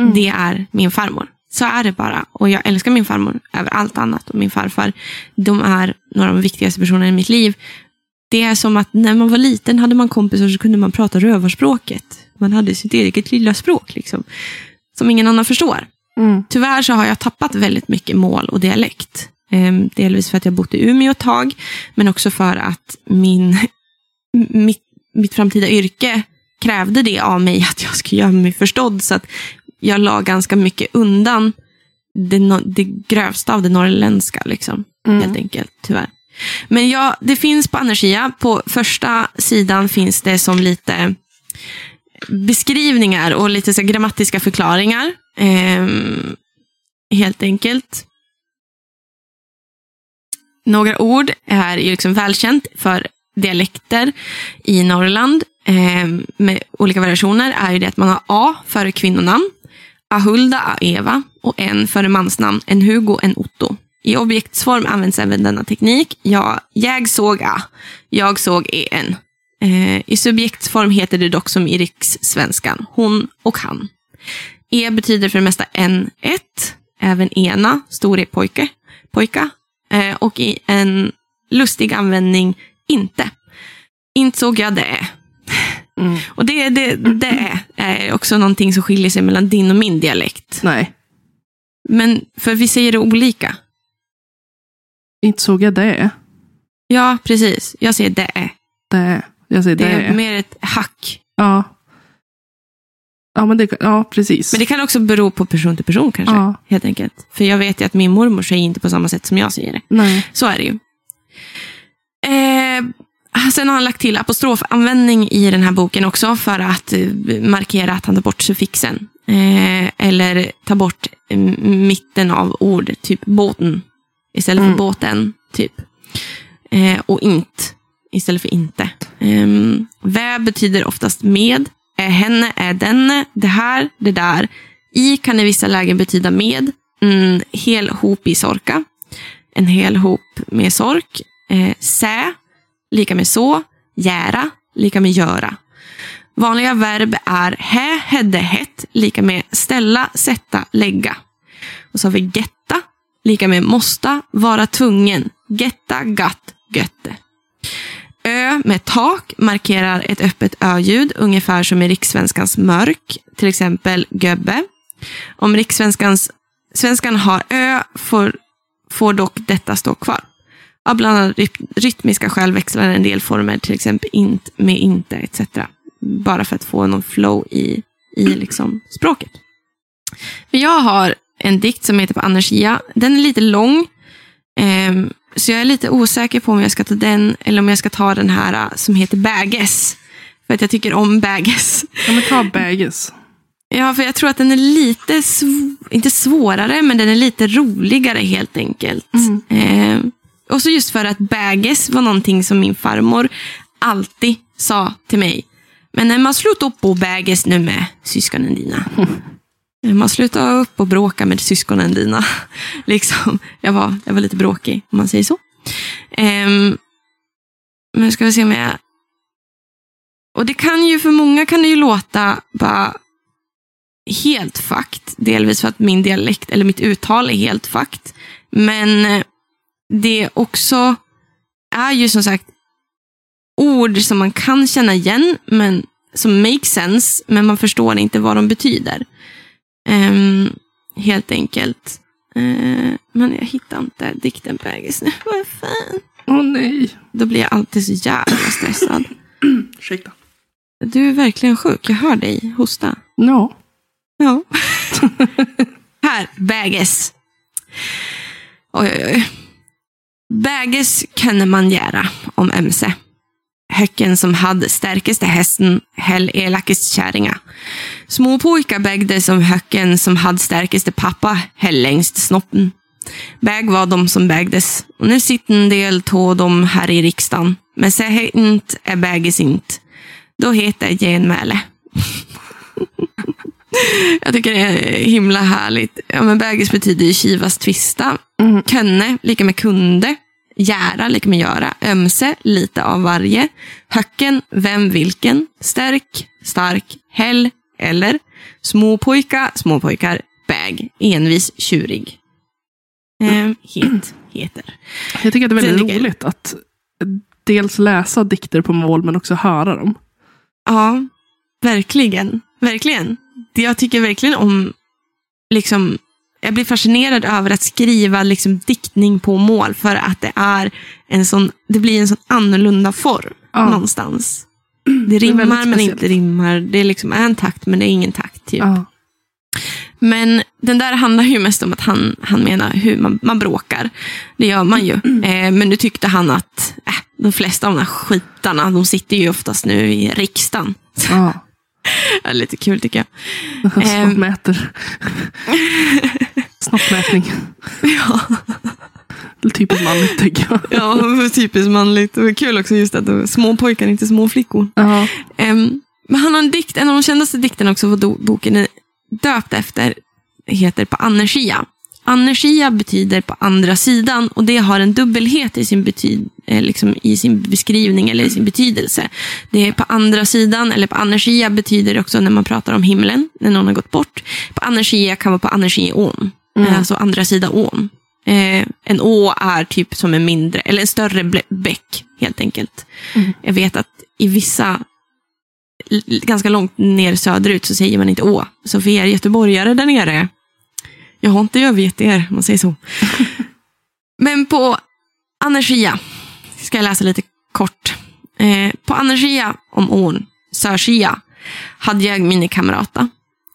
Mm. Det är min farmor. Så är det bara. Och jag älskar min farmor över allt annat. Och min farfar. De är några av de viktigaste personerna i mitt liv. Det är som att när man var liten hade man kompisar så kunde man prata rövarspråket. Man hade sitt eget lilla språk. Liksom, som ingen annan förstår. Mm. Tyvärr så har jag tappat väldigt mycket mål och dialekt. Ehm, delvis för att jag bott i Umeå ett tag, men också för att min, mitt, mitt framtida yrke krävde det av mig, att jag skulle göra mig förstådd. Så att jag la ganska mycket undan det, no- det grövsta av det norrländska, liksom, Mm. helt enkelt, tyvärr. Men ja, det finns på Anergia. På första sidan finns det som lite beskrivningar och lite så grammatiska förklaringar. Ehm, helt enkelt. Några ord är ju liksom välkänt för dialekter i Norrland ehm, med olika variationer är ju det att man har A före kvinnonamn, Ahulda, A Eva och en före mansnamn, en Hugo, en Otto. I objektsform används även denna teknik. Ja, jag såg A, jag såg en. Eh, I subjektsform heter det dock som i rikssvenskan, hon och han. E betyder för det mesta en, ett, även ena, stor är pojke, pojka. Eh, och i en lustig användning, inte. Inte såg jag det. Mm. Och det, det, det är också någonting som skiljer sig mellan din och min dialekt. Nej, Men för vi säger det olika. Inte såg jag det. Ja, precis. Jag säger det. Det. Jag säger Det det. är mer ett hack. Ja. Ja, men det, ja, precis. Men det kan också bero på person till person kanske. Ja. Helt enkelt. För jag vet ju att min mormor säger inte på samma sätt som jag säger det. Nej. Så är det ju. Eh, sen har han lagt till apostrofanvändning i den här boken också för att eh, markera att han tar bort suffixen. Eh, eller tar bort eh, mitten av ord, typ båten istället för Mm. båten. typ. Eh, och int istället för inte. Eh, vä betyder oftast med. Är henne, är denne, det här, det där. I kan i vissa lägen betyda med. Mm, hel hop i sorka en hel hop med sork. Eh, sä, lika med så. Jära, lika med göra. Vanliga verb är hä, hedde, hett, lika med ställa, sätta, lägga. Och så har vi getta, lika med måsta, vara tvungen. Getta, gatt, götte. Ö med tak markerar ett öppet ö-ljud, ungefär som i rikssvenskans mörk, till exempel göbbe. Om rikssvenskans svenskan har ö får får dock detta stå kvar. Av bland annat rytmiska skäl växlar en del former, till exempel int med inte etc. Bara för att få någon flow i, i liksom språket. Men jag har en dikt som heter på Anarkia. Den är lite lång. ehm, så jag är lite osäker på om jag ska ta den eller om jag ska ta den här eh, som heter Bäges. För att jag tycker om Bäges. Ja, men ta bäges. Ja, för jag tror att den är lite, sv- inte svårare, men den är lite roligare helt enkelt. Eh, och så just för att bäges var någonting som min farmor alltid sa till mig. Men när man slutar upp och bäges nu med syskonen dina. Man slutar upp och bråka med syskonen dina. liksom, jag, var, jag var lite bråkig, om man säger så. Ehm, um, men ska vi se om jag... Och det kan ju, för många kan det ju låta bara helt fakt. Delvis för att min dialekt, eller mitt uttal är helt fakt. Men eh, det också är ju som sagt ord som man kan känna igen, men som makes sense, men man förstår inte vad de betyder. Ehm, helt enkelt. Eh, men jag hittar inte dikten Bägis nu. Vad fan? Åh nej. Då blir jag alltid så jävla stressad. Ursäkta. Du är verkligen sjuk. Jag hör dig hosta. Ja. Ja. Här, bäges. Oj, oj, oj. Bäges kan man göra om ömse. Höcken som hade starkaste hästen höll elakast kärringa. Småpojkar bägde som höcken som hade starkaste pappa höll längst snoppen. Bäg var de som bägdes. Och nu sitter en del tå de här i riksdagen. Men säg inte är bäges inte. Då heter det genmäle. Jag tycker det är himla härligt. Ja, men bägis betyder ju kivas tvista. Mm. Könne, lika med kunde. Göra, lika med göra. Ömse, lite av varje. Höcken, vem, vilken. Stärk, stark. Häll, eller. Småpojka, småpojkar. Bäg, envis, tjurig. Eh, het, heter. Jag tycker att det är väldigt Sen roligt att dels läsa dikter på mål men också höra dem. Ja, verkligen. Verkligen. Det Jag tycker verkligen om, liksom, jag blir fascinerad över att skriva liksom, diktning på mål för att det är en sån, det blir en sån annorlunda form Ja. någonstans. Det är rimmar väldigt men inte rimmar. Det liksom är en takt men det är ingen takt. Typ. Ja. Men den där handlar ju mest om att han, han menar hur man, man bråkar. Det gör man ju. Eh, men nu tyckte han att äh, de flesta av de här skitarna, de sitter ju oftast nu i riksdagen. Ja. Är lite kul tycker jag. Ehm. mäter. Snoppmätning. Ja, Typiskt manligt tänker jag. ja typiskt manligt. Det var kul också just att små pojkar, inte små flickor. Ja. Ehm, men han har en dikt, en av de kändaste dikterna också, vad boken är döpt efter, heter På anergia. Anergia betyder på andra sidan och det har en dubbelhet i sin, betyd, eh, liksom i sin beskrivning eller i sin betydelse. Det är på andra sidan, eller på anergia betyder det också när man pratar om himlen, när någon har gått bort. På anergia kan vara på energiån, Mm. alltså andra sidan ån. Eh, en å är typ som en mindre, eller en större bäck helt enkelt. Mm. Jag vet att i vissa ganska långt ner söderut så säger man inte å. Så för er göteborgare där nere, jag har inte övergett er, om man säger så. Men på Anergia, ska jag läsa lite kort. Eh, på Anergia om ån, Sörsia, hade jag mina kamrater.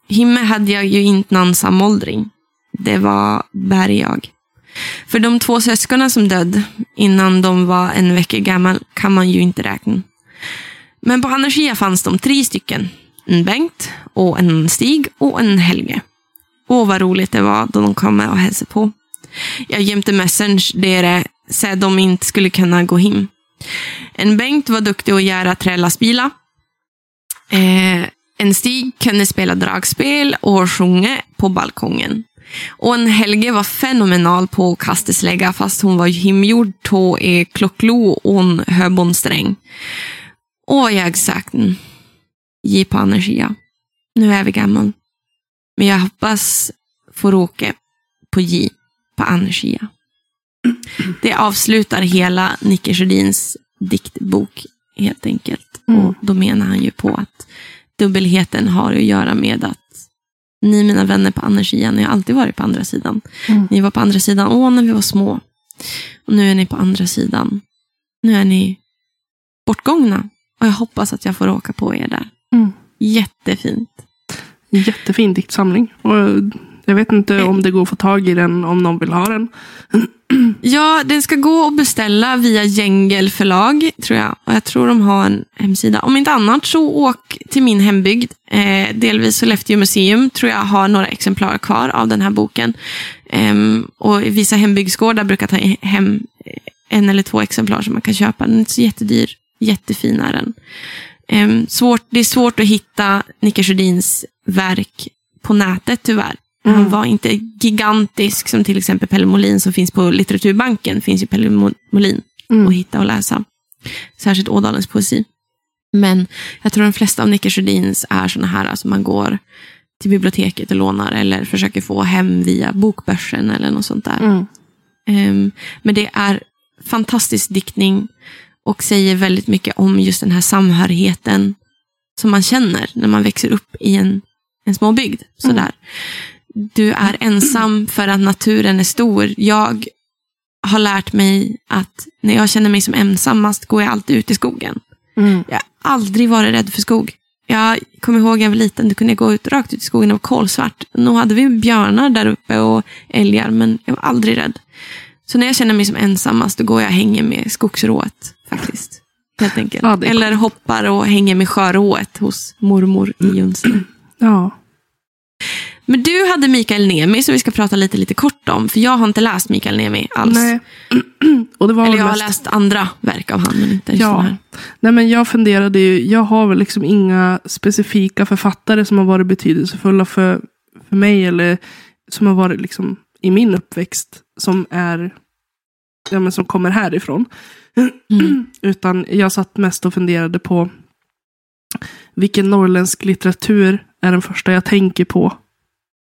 Himme hade jag ju inte någon samåldring. Det var Bergag. För de två syskonen som död innan de var en vecka gammal kan man ju inte räkna. Men på Anergia fanns de tre stycken. En Bengt, och en Stig och en Helge. Åh, vad roligt det var då de kom med och hälsade på. Jag gömde message där så att de inte skulle kunna gå hem. En Bengt var duktig att göra trälastbilar. Eh, en Stig kunde spela dragspel och sjunga på balkongen. Och en Helge var fenomenal på att kasta slägga fast hon var himgjord på e klocklo och en höbonsträng. Och jag sagt. Ge på Anergia. Nu är vi gammal. Men jag hoppas få åka på J på Anergia. Det avslutar hela Nicke Sjödins diktbok helt enkelt. Mm. Och då menar han ju på att dubbelheten har att göra med att ni mina vänner på Anergia, ni har alltid varit på andra sidan. Mm. Ni var på andra sidan ån när vi var små. Och nu är ni på andra sidan. Nu är ni bortgångna. Och jag hoppas att jag får åka på er där. Mm. Jättefint. Jättefin diktsamling. Och eh, jag vet inte om det går att få tag i den om någon vill ha den. Ja, den ska gå att beställa via Gängel förlag, tror jag. Och jag tror de har en hemsida. Om inte annat så åk till min hembygd. Eh, delvis Sollefteå museum tror jag har några exemplar kvar av den här boken. Eh, och vissa hembygdsgårdar brukar ta hem eh, en eller två exemplar som man kan köpa. Den är inte så jättedyr. Jättefin är den. Ehm, svårt, det är svårt att hitta Nicke Sjödins verk på nätet tyvärr. Han Mm. var inte gigantisk som till exempel Pelle Molin som finns på Litteraturbanken. finns ju Pelle Mo- Molin Mm. att hitta och läsa. Särskilt Ådalens poesi. Men jag tror de flesta av Nicke Sjödins är sådana här, alltså man går till biblioteket och lånar eller försöker få hem via bokbörsen eller något sånt där. Mm. Ehm, men det är fantastisk diktning och säger väldigt mycket om just den här samhörigheten som man känner när man växer upp i en, en småbygd. Sådär. Du är ensam för att naturen är stor. Jag har lärt mig att när jag känner mig som ensammast går jag alltid ut i skogen. Mm. Jag har aldrig varit rädd för skog. Jag kommer ihåg när jag var liten, då kunde jag gå ut, rakt ut i skogen och var kolsvart. Nu hade vi björnar där uppe och älgar, men jag var aldrig rädd. Så när jag känner mig som ensammast, då går jag och hänger med skogsrået faktiskt. helt enkelt. Ja, Eller hoppar och hänger med sjörået hos mormor i Junsele. Ja. Men du hade Mikael Nemi som vi ska prata lite, lite kort om. För jag har inte läst Mikael Nemi alls. Nej. Och det var Eller jag har mest- läst andra verk av inte den Ja. Nej, men jag funderade ju, jag har väl liksom inga specifika författare som har varit betydelsefulla för, för mig eller som har varit liksom i min uppväxt som är ja, men som kommer härifrån. Mm. Utan jag satt mest och funderade på vilken norrländsk litteratur är den första jag tänker på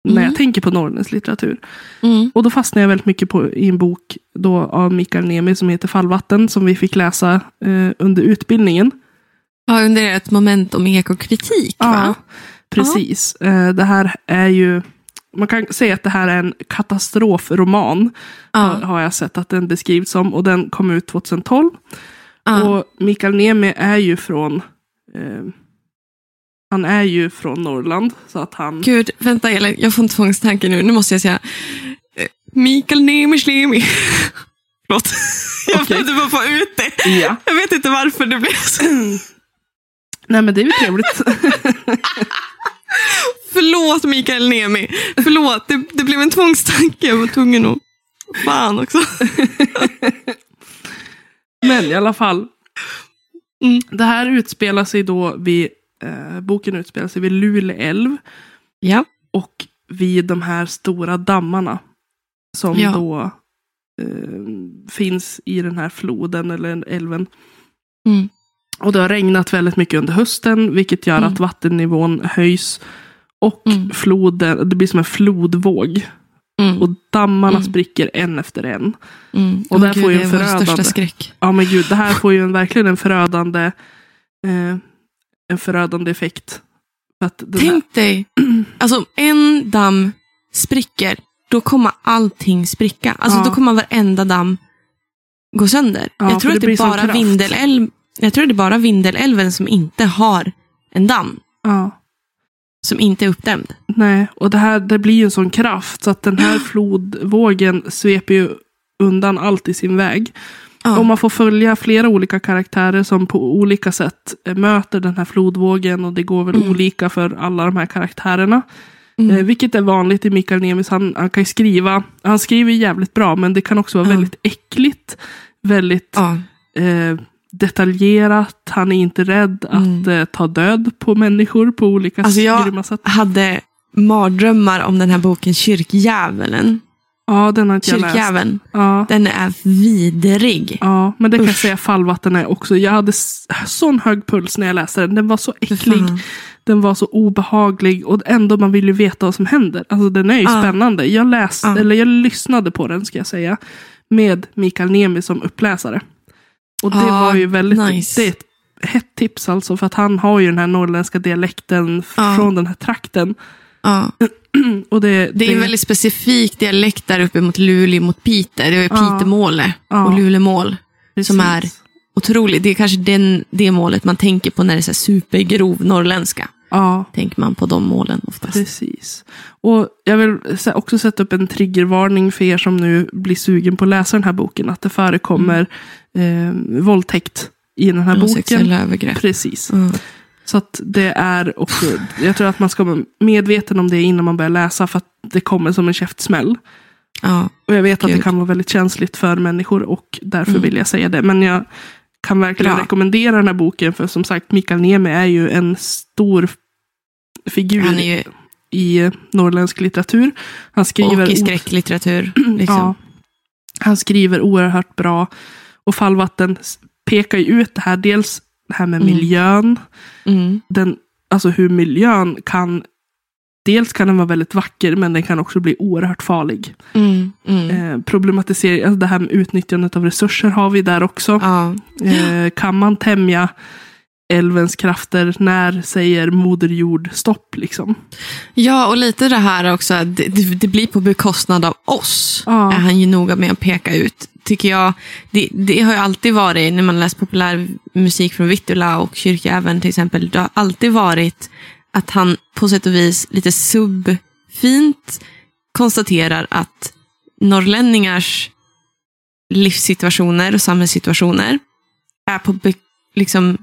när Mm. jag tänker på norrländsk litteratur. Mm. Och då fastnade jag väldigt mycket på, i en bok då av Mikael Niemi som heter Fallvatten som vi fick läsa eh, under utbildningen. Ja, under ett moment om ekokritik, va? precis. Eh, det här är ju, man kan säga att det här är en katastrofroman. Ja. har jag sett att den beskrivs som. Och den kom ut 2012. ja. Och Mikael Niemi är ju från eh, han är ju från Norrland. Så att han... Gud, vänta Elin, jag får en tvångstanke nu. Nu måste jag säga eh, Mikael Nemi Schlemi. Förlåt. Jag Okej. behövde bara få ut det. Ja. Jag vet inte varför det blev så. Nej men det är ju trevligt. Förlåt Mikael Nemi. Förlåt, det, det blev en tvångstanke. Jag var tvungen att... Fan också. Men i alla fall. Mm. Det här utspelar sig då vid, eh, boken utspelar sig vid Lule älv. Ja. Och vid de här stora dammarna. Som Ja. då eh, finns i den här floden eller älven. Mm. Och det har regnat väldigt mycket under hösten. Vilket gör Mm. att vattennivån höjs. Och Mm. floden, det blir som en flodvåg. Mm. Och dammarna Mm. spricker en efter en. Mm. och där Åh, får ju det en förödande- skräck. Ja men gud, det här får ju en, verkligen en förödande, eh, en förödande effekt. För den här, Tänk dig, alltså en damm spricker, då kommer allting spricka. Alltså Ja. då kommer varenda damm gå sönder. Ja, jag tror att det det bara. Vindelälv, jag tror det är bara Vindelälven som inte har en damm. ja, Som inte är uppdämd. nej, och det här det blir ju en sån kraft så att den här flodvågen sveper ju undan allt i sin väg. Ja. Och man får följa flera olika karaktärer som på olika sätt möter den här flodvågen och det går väl Mm. olika för alla de här karaktärerna. Mm. Eh, vilket är vanligt i Mikael Nemis. Han, han kan ju skriva, han skriver jävligt bra men det kan också vara Ja. väldigt äckligt. Väldigt ja. eh, detaljerat. Han är inte rädd Mm. att eh, ta död på människor på olika Alltså, jag- grymma sätt. Hade mardrömmar om den här boken Kyrkdjävulen. Ja, den har inte jag läst. Ja, Den är vidrig. ja, men det kan jag Usch. säga fallvatten är också. Jag hade sån hög puls när jag läste den. Den var så äcklig. Den var så obehaglig och ändå man vill ju veta vad som händer. Alltså den är ju Ja. spännande. Jag läste, Ja. eller jag lyssnade på den ska jag säga. Med Mikael Niemi som uppläsare. Och det Ja, var ju väldigt, nice. det är ett hett tips alltså. För att han har ju den här norrländska dialekten Ja. från den här trakten. Ja. Och det, Det är en väldigt specifik dialekt där uppe mot Luleå, mot Piteå. Det är Ja. och Lulemål. som är- precis. Otroligt. Det är kanske den, det målet man tänker på när det är så supergrov norrländska. Ja, Tänker man på de målen oftast. precis. Och jag vill också sätta upp en triggervarning för er som nu blir sugen på att läsa den här boken. Att det förekommer eh, våldtäkt i den här Och boken. Sexuella övergrepp. Precis. Mm. Så att det är också, jag tror att man ska vara medveten om det innan man börjar läsa för att det kommer som en käftsmäll. Ja. Och jag vet att det kan vara väldigt känsligt för människor och därför Mm. vill jag säga det. Men jag kan verkligen Bra. rekommendera den här boken för som sagt Mikael Niemi är ju en stor figur ju i norrländsk litteratur. Han skriver, och i skräcklitteratur. Liksom. ja, han skriver oerhört bra. Och Fallvatten pekar ju ut det här, dels det här med Mm. miljön. Mm. den, alltså hur miljön kan, dels kan den vara väldigt vacker men den kan också bli oerhört farlig. Mm. Mm. Eh, problematisering, alltså det här med utnyttjandet av resurser har vi där också. Ja. Eh, kan man tämja älvens krafter, när säger Moder Jord stopp liksom? ja, och lite det här också, det, det, blir på bekostnad av oss. Ja. Är han ju noga med att peka ut. Tycker jag. Det, det har ju alltid varit, när man läst populär musik från Vittula och Kyrkjäveln till exempel, det har alltid varit att han på sätt och vis lite subfint konstaterar att norrlänningars livssituationer och samhällssituationer är på liksom,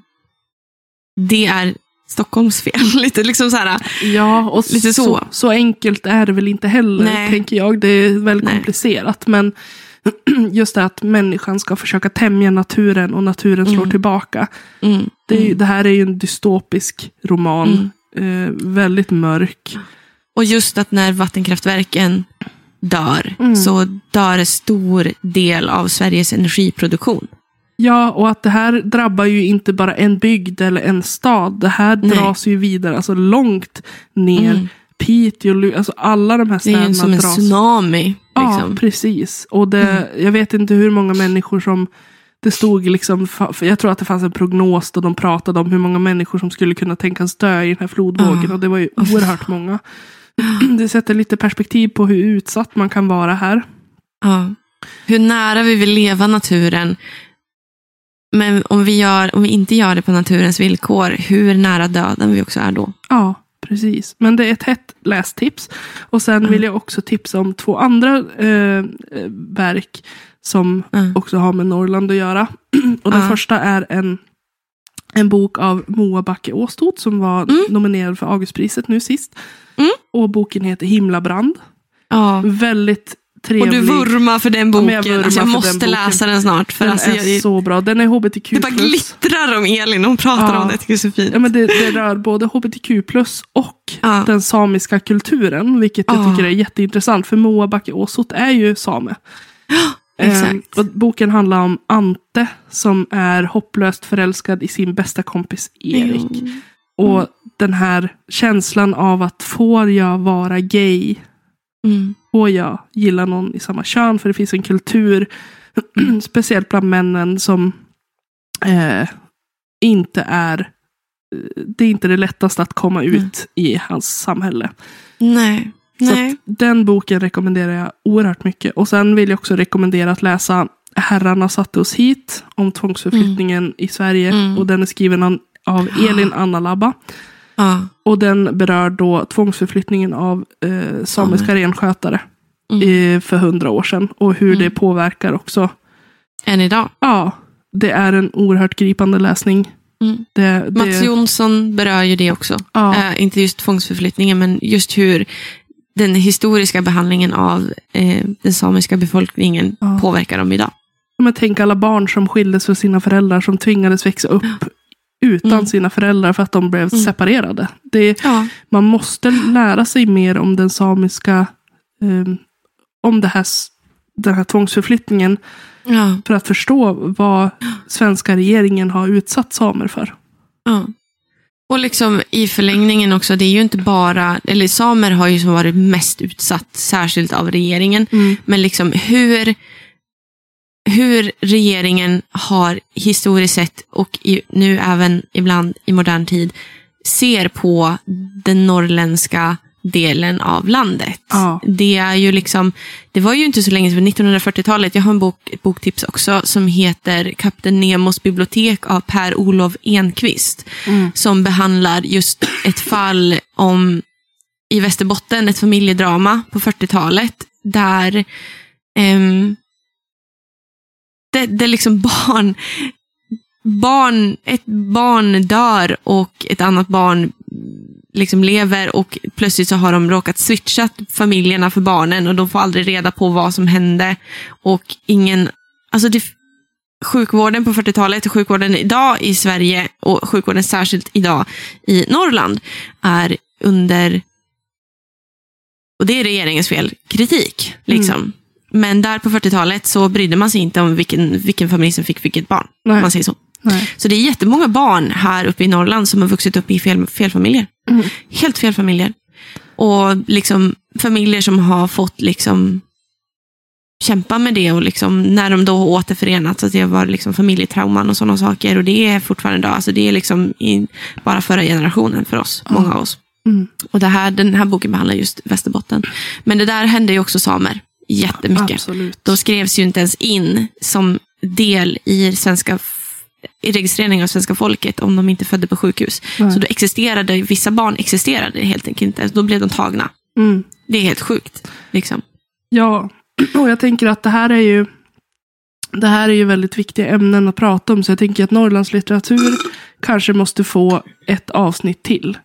det är Stockholms fel. Lite liksom så här, Ja, och Lite så. så. så. enkelt är det väl inte heller, Nej. tänker jag. Det är väldigt Nej. komplicerat. Men just det att människan ska försöka tämja naturen och naturen slår Mm. tillbaka. mm, Det, är, mm. det här är ju en dystopisk roman. Eh, väldigt mörk. Och just att när vattenkraftverken dör, Mm. så dör en stor del av Sveriges energiproduktion. Ja, och att det här drabbar ju inte bara en bygd eller en stad. Det här Nej. dras ju vidare, alltså långt ner. Mm. Piteå, alltså alla de här Det är städerna ju som en dras. tsunami. Ja, Liksom. precis. Och det, jag vet inte hur många människor som det stod liksom, jag tror att det fanns en prognos då de pratade om hur många människor som skulle kunna tänkas dö i den här flodvågen. Ja. Och det var ju oerhört många. Det sätter lite perspektiv på hur utsatt man kan vara här. Ja. Hur nära vi vill leva naturen. Men om vi, gör, om vi inte gör det på naturens villkor, hur nära döden vi också är då. Ja, precis. Men det är ett hett lästips. Och sen Mm. vill jag också tipsa om två andra eh, verk som Mm. också har med Norrland att göra. Och den Ja. första är en, en bok av Moa Backe Åstot som var Mm. nominerad för Augustpriset nu sist. Mm. Och boken heter Himlabrand. Ja. Väldigt Och trevlig. du vurmar för den Ja, boken. men jag alltså, jag måste den läsa den snart. För den alltså, är jag, så bra. Den är hbtq+. det bara glittrar om Elin hon pratar Ja. om det. Jag tycker det är så fint. Ja, men det, det rör både hbtq och Ja. den samiska kulturen. Vilket jag Ja. tycker är jätteintressant. För Moa Backe Åsot är ju same. Ehm, och boken handlar om Ante som är hopplöst förälskad i sin bästa kompis Erik. Mm. Och den här känslan av att får jag vara gay? Mm. Får jag gilla någon i samma kön? För det finns en kultur, speciellt bland männen, som eh, inte är eh, det är inte det lättaste att komma ut i hans samhälle. Nej. Så Nej. den boken rekommenderar jag oerhört mycket. Och sen vill jag också rekommendera att läsa Herrarna satte oss hit om tvångsförflyttningen i Sverige. Mm. Och den är skriven av Elin Anna Labba. Ja. Och den berör då tvångsförflyttningen av eh, samiska renskötare Mm. eh, för hundra år sedan. Och hur det Mm. påverkar också. Än idag. Ja, det är en oerhört gripande läsning. Mm. Det, det, Mats Jonsson berör ju det också. ja, Eh, inte just tvångsförflyttningen, men just hur den historiska behandlingen av eh, den samiska befolkningen Ja. påverkar dem idag. Men tänk alla barn som skildes från sina föräldrar som tvingades växa upp utan Mm. sina föräldrar för att de blev Mm. separerade. Det, Ja. man måste lära sig mer om den samiska, eh, om det här, den här tvångsförflyttningen Ja. för att förstå vad svenska regeringen har utsatt samer för. ja. Och liksom i förlängningen också, det är ju inte bara, eller samer har ju som varit mest utsatt, särskilt av regeringen. Men liksom hur, hur regeringen har historiskt sett och i, nu även ibland i modern tid ser på den norrländska delen av landet. Ja. Det är ju liksom, det var ju inte så länge sedan, 1940-talet, jag har en bok, ett boktips också som heter Kapten Nemos bibliotek av Per-Olof Enquist. Mm. Som behandlar just ett fall om i Västerbotten, ett familjedrama på 40-talet. Där ehm, det, det liksom barn, barn, ett barn dör och ett annat barn liksom lever och plötsligt så har de råkat switcha familjerna för barnen och de får aldrig reda på vad som hände. Och ingen, alltså det, sjukvården på 40-talet och sjukvården idag i Sverige och sjukvården särskilt idag i Norrland är under, och det är regeringens fel, kritik. Liksom. Mm. Men där på 40-talet så brydde man sig inte om vilken, vilken familj som fick vilket barn. Nej. Man säger så. Nej. Så det är jättemånga barn här uppe i Norrland som har vuxit upp i fel, fel familjer. Mm. Helt fel familjer. Och liksom familjer som har fått liksom kämpa med det och liksom när de då har återförenats, att det var liksom familjetrauman och sådana saker. Och det är fortfarande idag, alltså det är liksom i, bara förra generationen för oss, många av oss. Mm. Och det här, den här boken behandlar just Västerbotten. Men det där hände ju också samer jättemycket. Absolut. De skrevs ju inte ens in som del i, svenska, i registrering av svenska folket om de inte födde på sjukhus. Nej. Så då existerade, vissa barn existerade helt enkelt inte. Då blev de tagna. Mm. Det är helt sjukt. Liksom. Ja, och jag tänker att det här är ju det här är ju väldigt viktiga ämnen att prata om. Så jag tänker att Norrlands litteratur kanske måste få ett avsnitt till.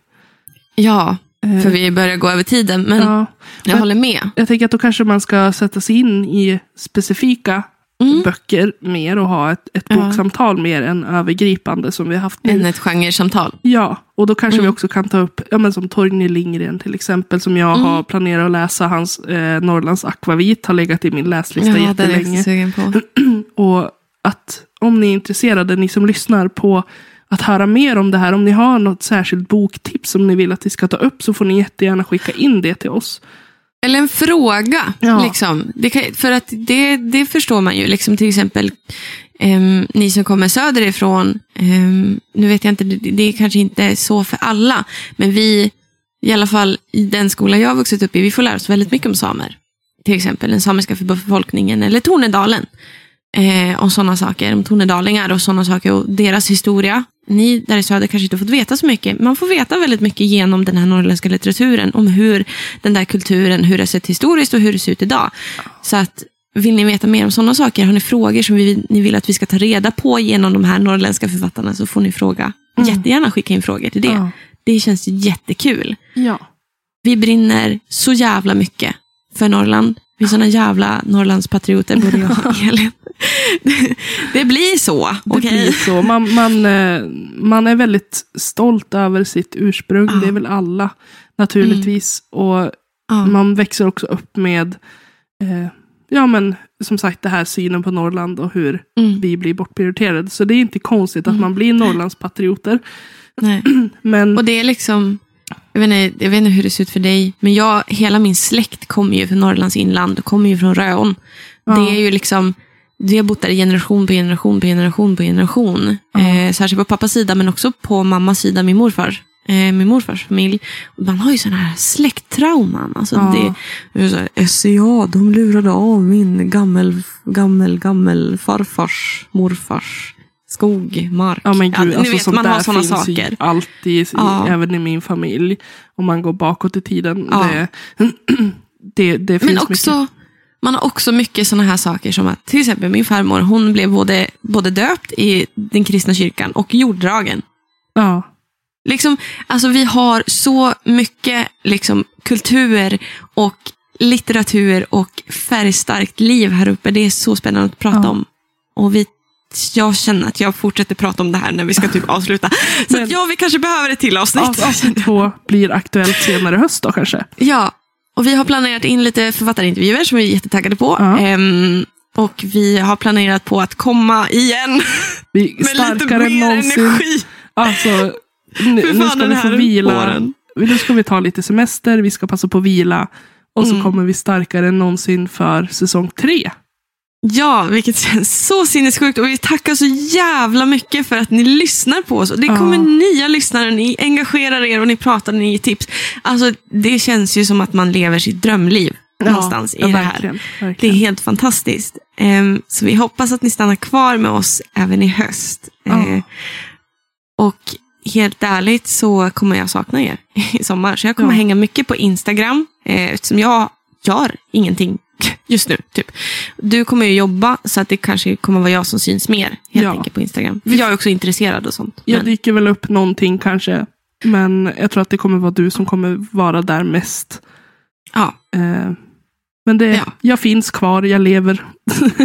Ja, för vi börjar gå över tiden. Men ja. jag håller med. Jag tänker att då kanske man ska sätta sig in i specifika Mm. böcker mer och ha ett, ett Ja. boksamtal mer än övergripande som vi har haft nu. Än ett genresamtal. Ja, och då kanske vi Mm. också kan ta upp, ja men som Torgny Lindgren till exempel, som jag Mm. har planerat att läsa. Hans eh, Norrlands Akvavit har legat i min läslista Ja, den är jag jättelänge. på. Och att om ni är intresserade, ni som lyssnar på att höra mer om det här, om ni har något särskilt boktips som ni vill att vi ska ta upp så får ni jättegärna skicka in det till oss. Eller en fråga. Ja. Liksom. Kan, för att det, det förstår man ju. Liksom till exempel ehm, ni som kommer söderifrån. Um, nu vet jag inte, det, är kanske inte är så för alla. Men vi, i alla fall i den skola jag har vuxit upp i, vi får lära oss väldigt mycket om samer. Till exempel den samiska befolkningen eller Tornedalen. Eh, och sådana saker, om tornedalingar och sådana saker och deras historia. Ni där i söder kanske inte fått veta så mycket. Man får veta väldigt mycket genom den här norrländska litteraturen om hur den där kulturen, hur det har sett historiskt och hur det ser ut idag. Så att vill ni veta mer om sådana saker, har ni frågor som vi, ni vill att vi ska ta reda på genom de här norrländska författarna så får ni fråga. Mm. Jättegärna skicka in frågor till det. Ja. Det känns jättekul. Ja. Vi brinner så jävla mycket för Norrland. Vi är såna jävla Norrlandspatrioter, både jag och Elin. Det, blir så. Det blir så. Man, man, eh, man är väldigt stolt över sitt ursprung. Ja. Mm. Det är väl alla naturligtvis. Och Ja. man växer också upp med, eh, ja men som sagt det här synen på Norrland och hur Mm. vi blir bortprioriterade. Så det är inte konstigt att Mm. man blir Norrlandspatrioter. Nej. Men Och det är liksom, jag vet, inte, jag vet inte hur det ser ut för dig, men jag, hela min släkt kommer ju från Norrlands inland och kommer ju från Röon. Ja. Det är ju liksom, vi har bott där i generation på generation på generation på generation. Ja. Eh, särskilt på pappas sida, men också på mammas sida, min morfar. Eh, min morfars familj. Man har ju sådana här släkttrauman. Alltså Ja. det, så SCA, de lurade av min gammel, gammel, gammel farfars morfars skog, mark. Ja men gud, ni alltså, vet, sånt man har sådana saker. alltid, i- Ja. även i min familj. Om man går bakåt i tiden. Ja. Det, det, det finns Men också, mycket. Man har också mycket sådana här saker som att till exempel min farmor, hon blev både, både döpt i den kristna kyrkan och jorddragen. Ja. Liksom, alltså vi har så mycket liksom, kultur och litteratur och färgstarkt liv här uppe. Det är så spännande att prata Ja. om. Och vi, jag känner att jag fortsätter prata om det här när vi ska typ avsluta. Så Men- att, ja, vi kanske behöver ett till avsnitt. Av- Avsnitt två blir aktuellt senare höst då kanske. Ja, och vi har planerat in lite författarintervjuer som vi är jättetaggade på. Ehm, och vi har planerat på att komma igen Vi med lite än mer någonsin. energi. Alltså, nu, nu ska vi få vila. våren. Nu ska vi ta lite semester, vi ska passa på att vila. Och så Mm. kommer vi starkare än någonsin för säsong tre. Ja, vilket känns så sinnessjukt. Och vi tackar så jävla mycket för att ni lyssnar på oss. Och det Ja. kommer nya lyssnare, ni engagerar er och ni pratar, ni ger tips. Alltså, det känns ju som att man lever sitt drömliv någonstans ja, i det här. verkligen, Det är helt fantastiskt. Ehm, så vi hoppas att ni stannar kvar med oss även i höst. Ja. Eh, och helt ärligt så kommer jag sakna er i sommar. Så jag kommer Ja. hänga mycket på Instagram. Eh, eftersom jag gör ingenting just nu. Typ. Du kommer ju jobba så att det kanske kommer vara jag som syns mer helt Ja. enkelt på Instagram. För jag är också intresserad och sånt. Jag Men, dyker väl upp någonting kanske. Men jag tror att det kommer vara du som kommer vara där mest. ja, Eh, men det, Ja. jag finns kvar, jag lever.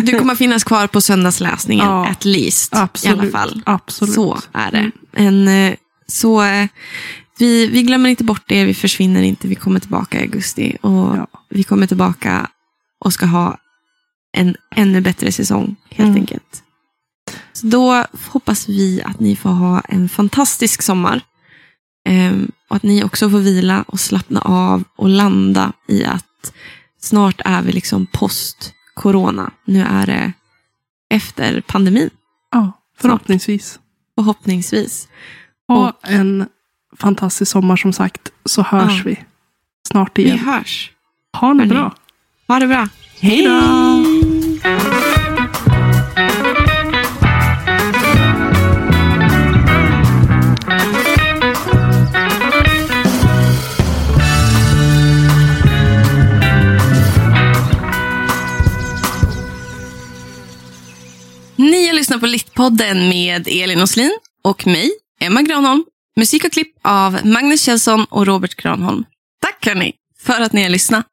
du kommer finnas kvar på söndagsläsningen Ja. at least. Absolut. I alla fall. Absolut. Så är det. Mm. En, eh, så eh, vi, vi glömmer inte bort det, vi försvinner inte. Vi kommer tillbaka i augusti. Och Ja. Vi kommer tillbaka och ska ha en ännu bättre säsong, helt Mm. enkelt. Så då hoppas vi att ni får ha en fantastisk sommar. Ehm, och att ni också får vila och slappna av och landa i att snart är vi liksom post-corona. Nu är det efter pandemin, Ja, förhoppningsvis. förhoppningsvis. Ha en fantastisk sommar som sagt. Så hörs Ja. vi snart Vi igen. hörs. Ha det bra. Ha det bra. Hej då! Ni har lyssnat på Littpodden med Elin Oslin och mig, Emma Granholm. Musik och klipp av Magnus Kjellson och Robert Granholm. Tack hörni för att ni har lyssnat.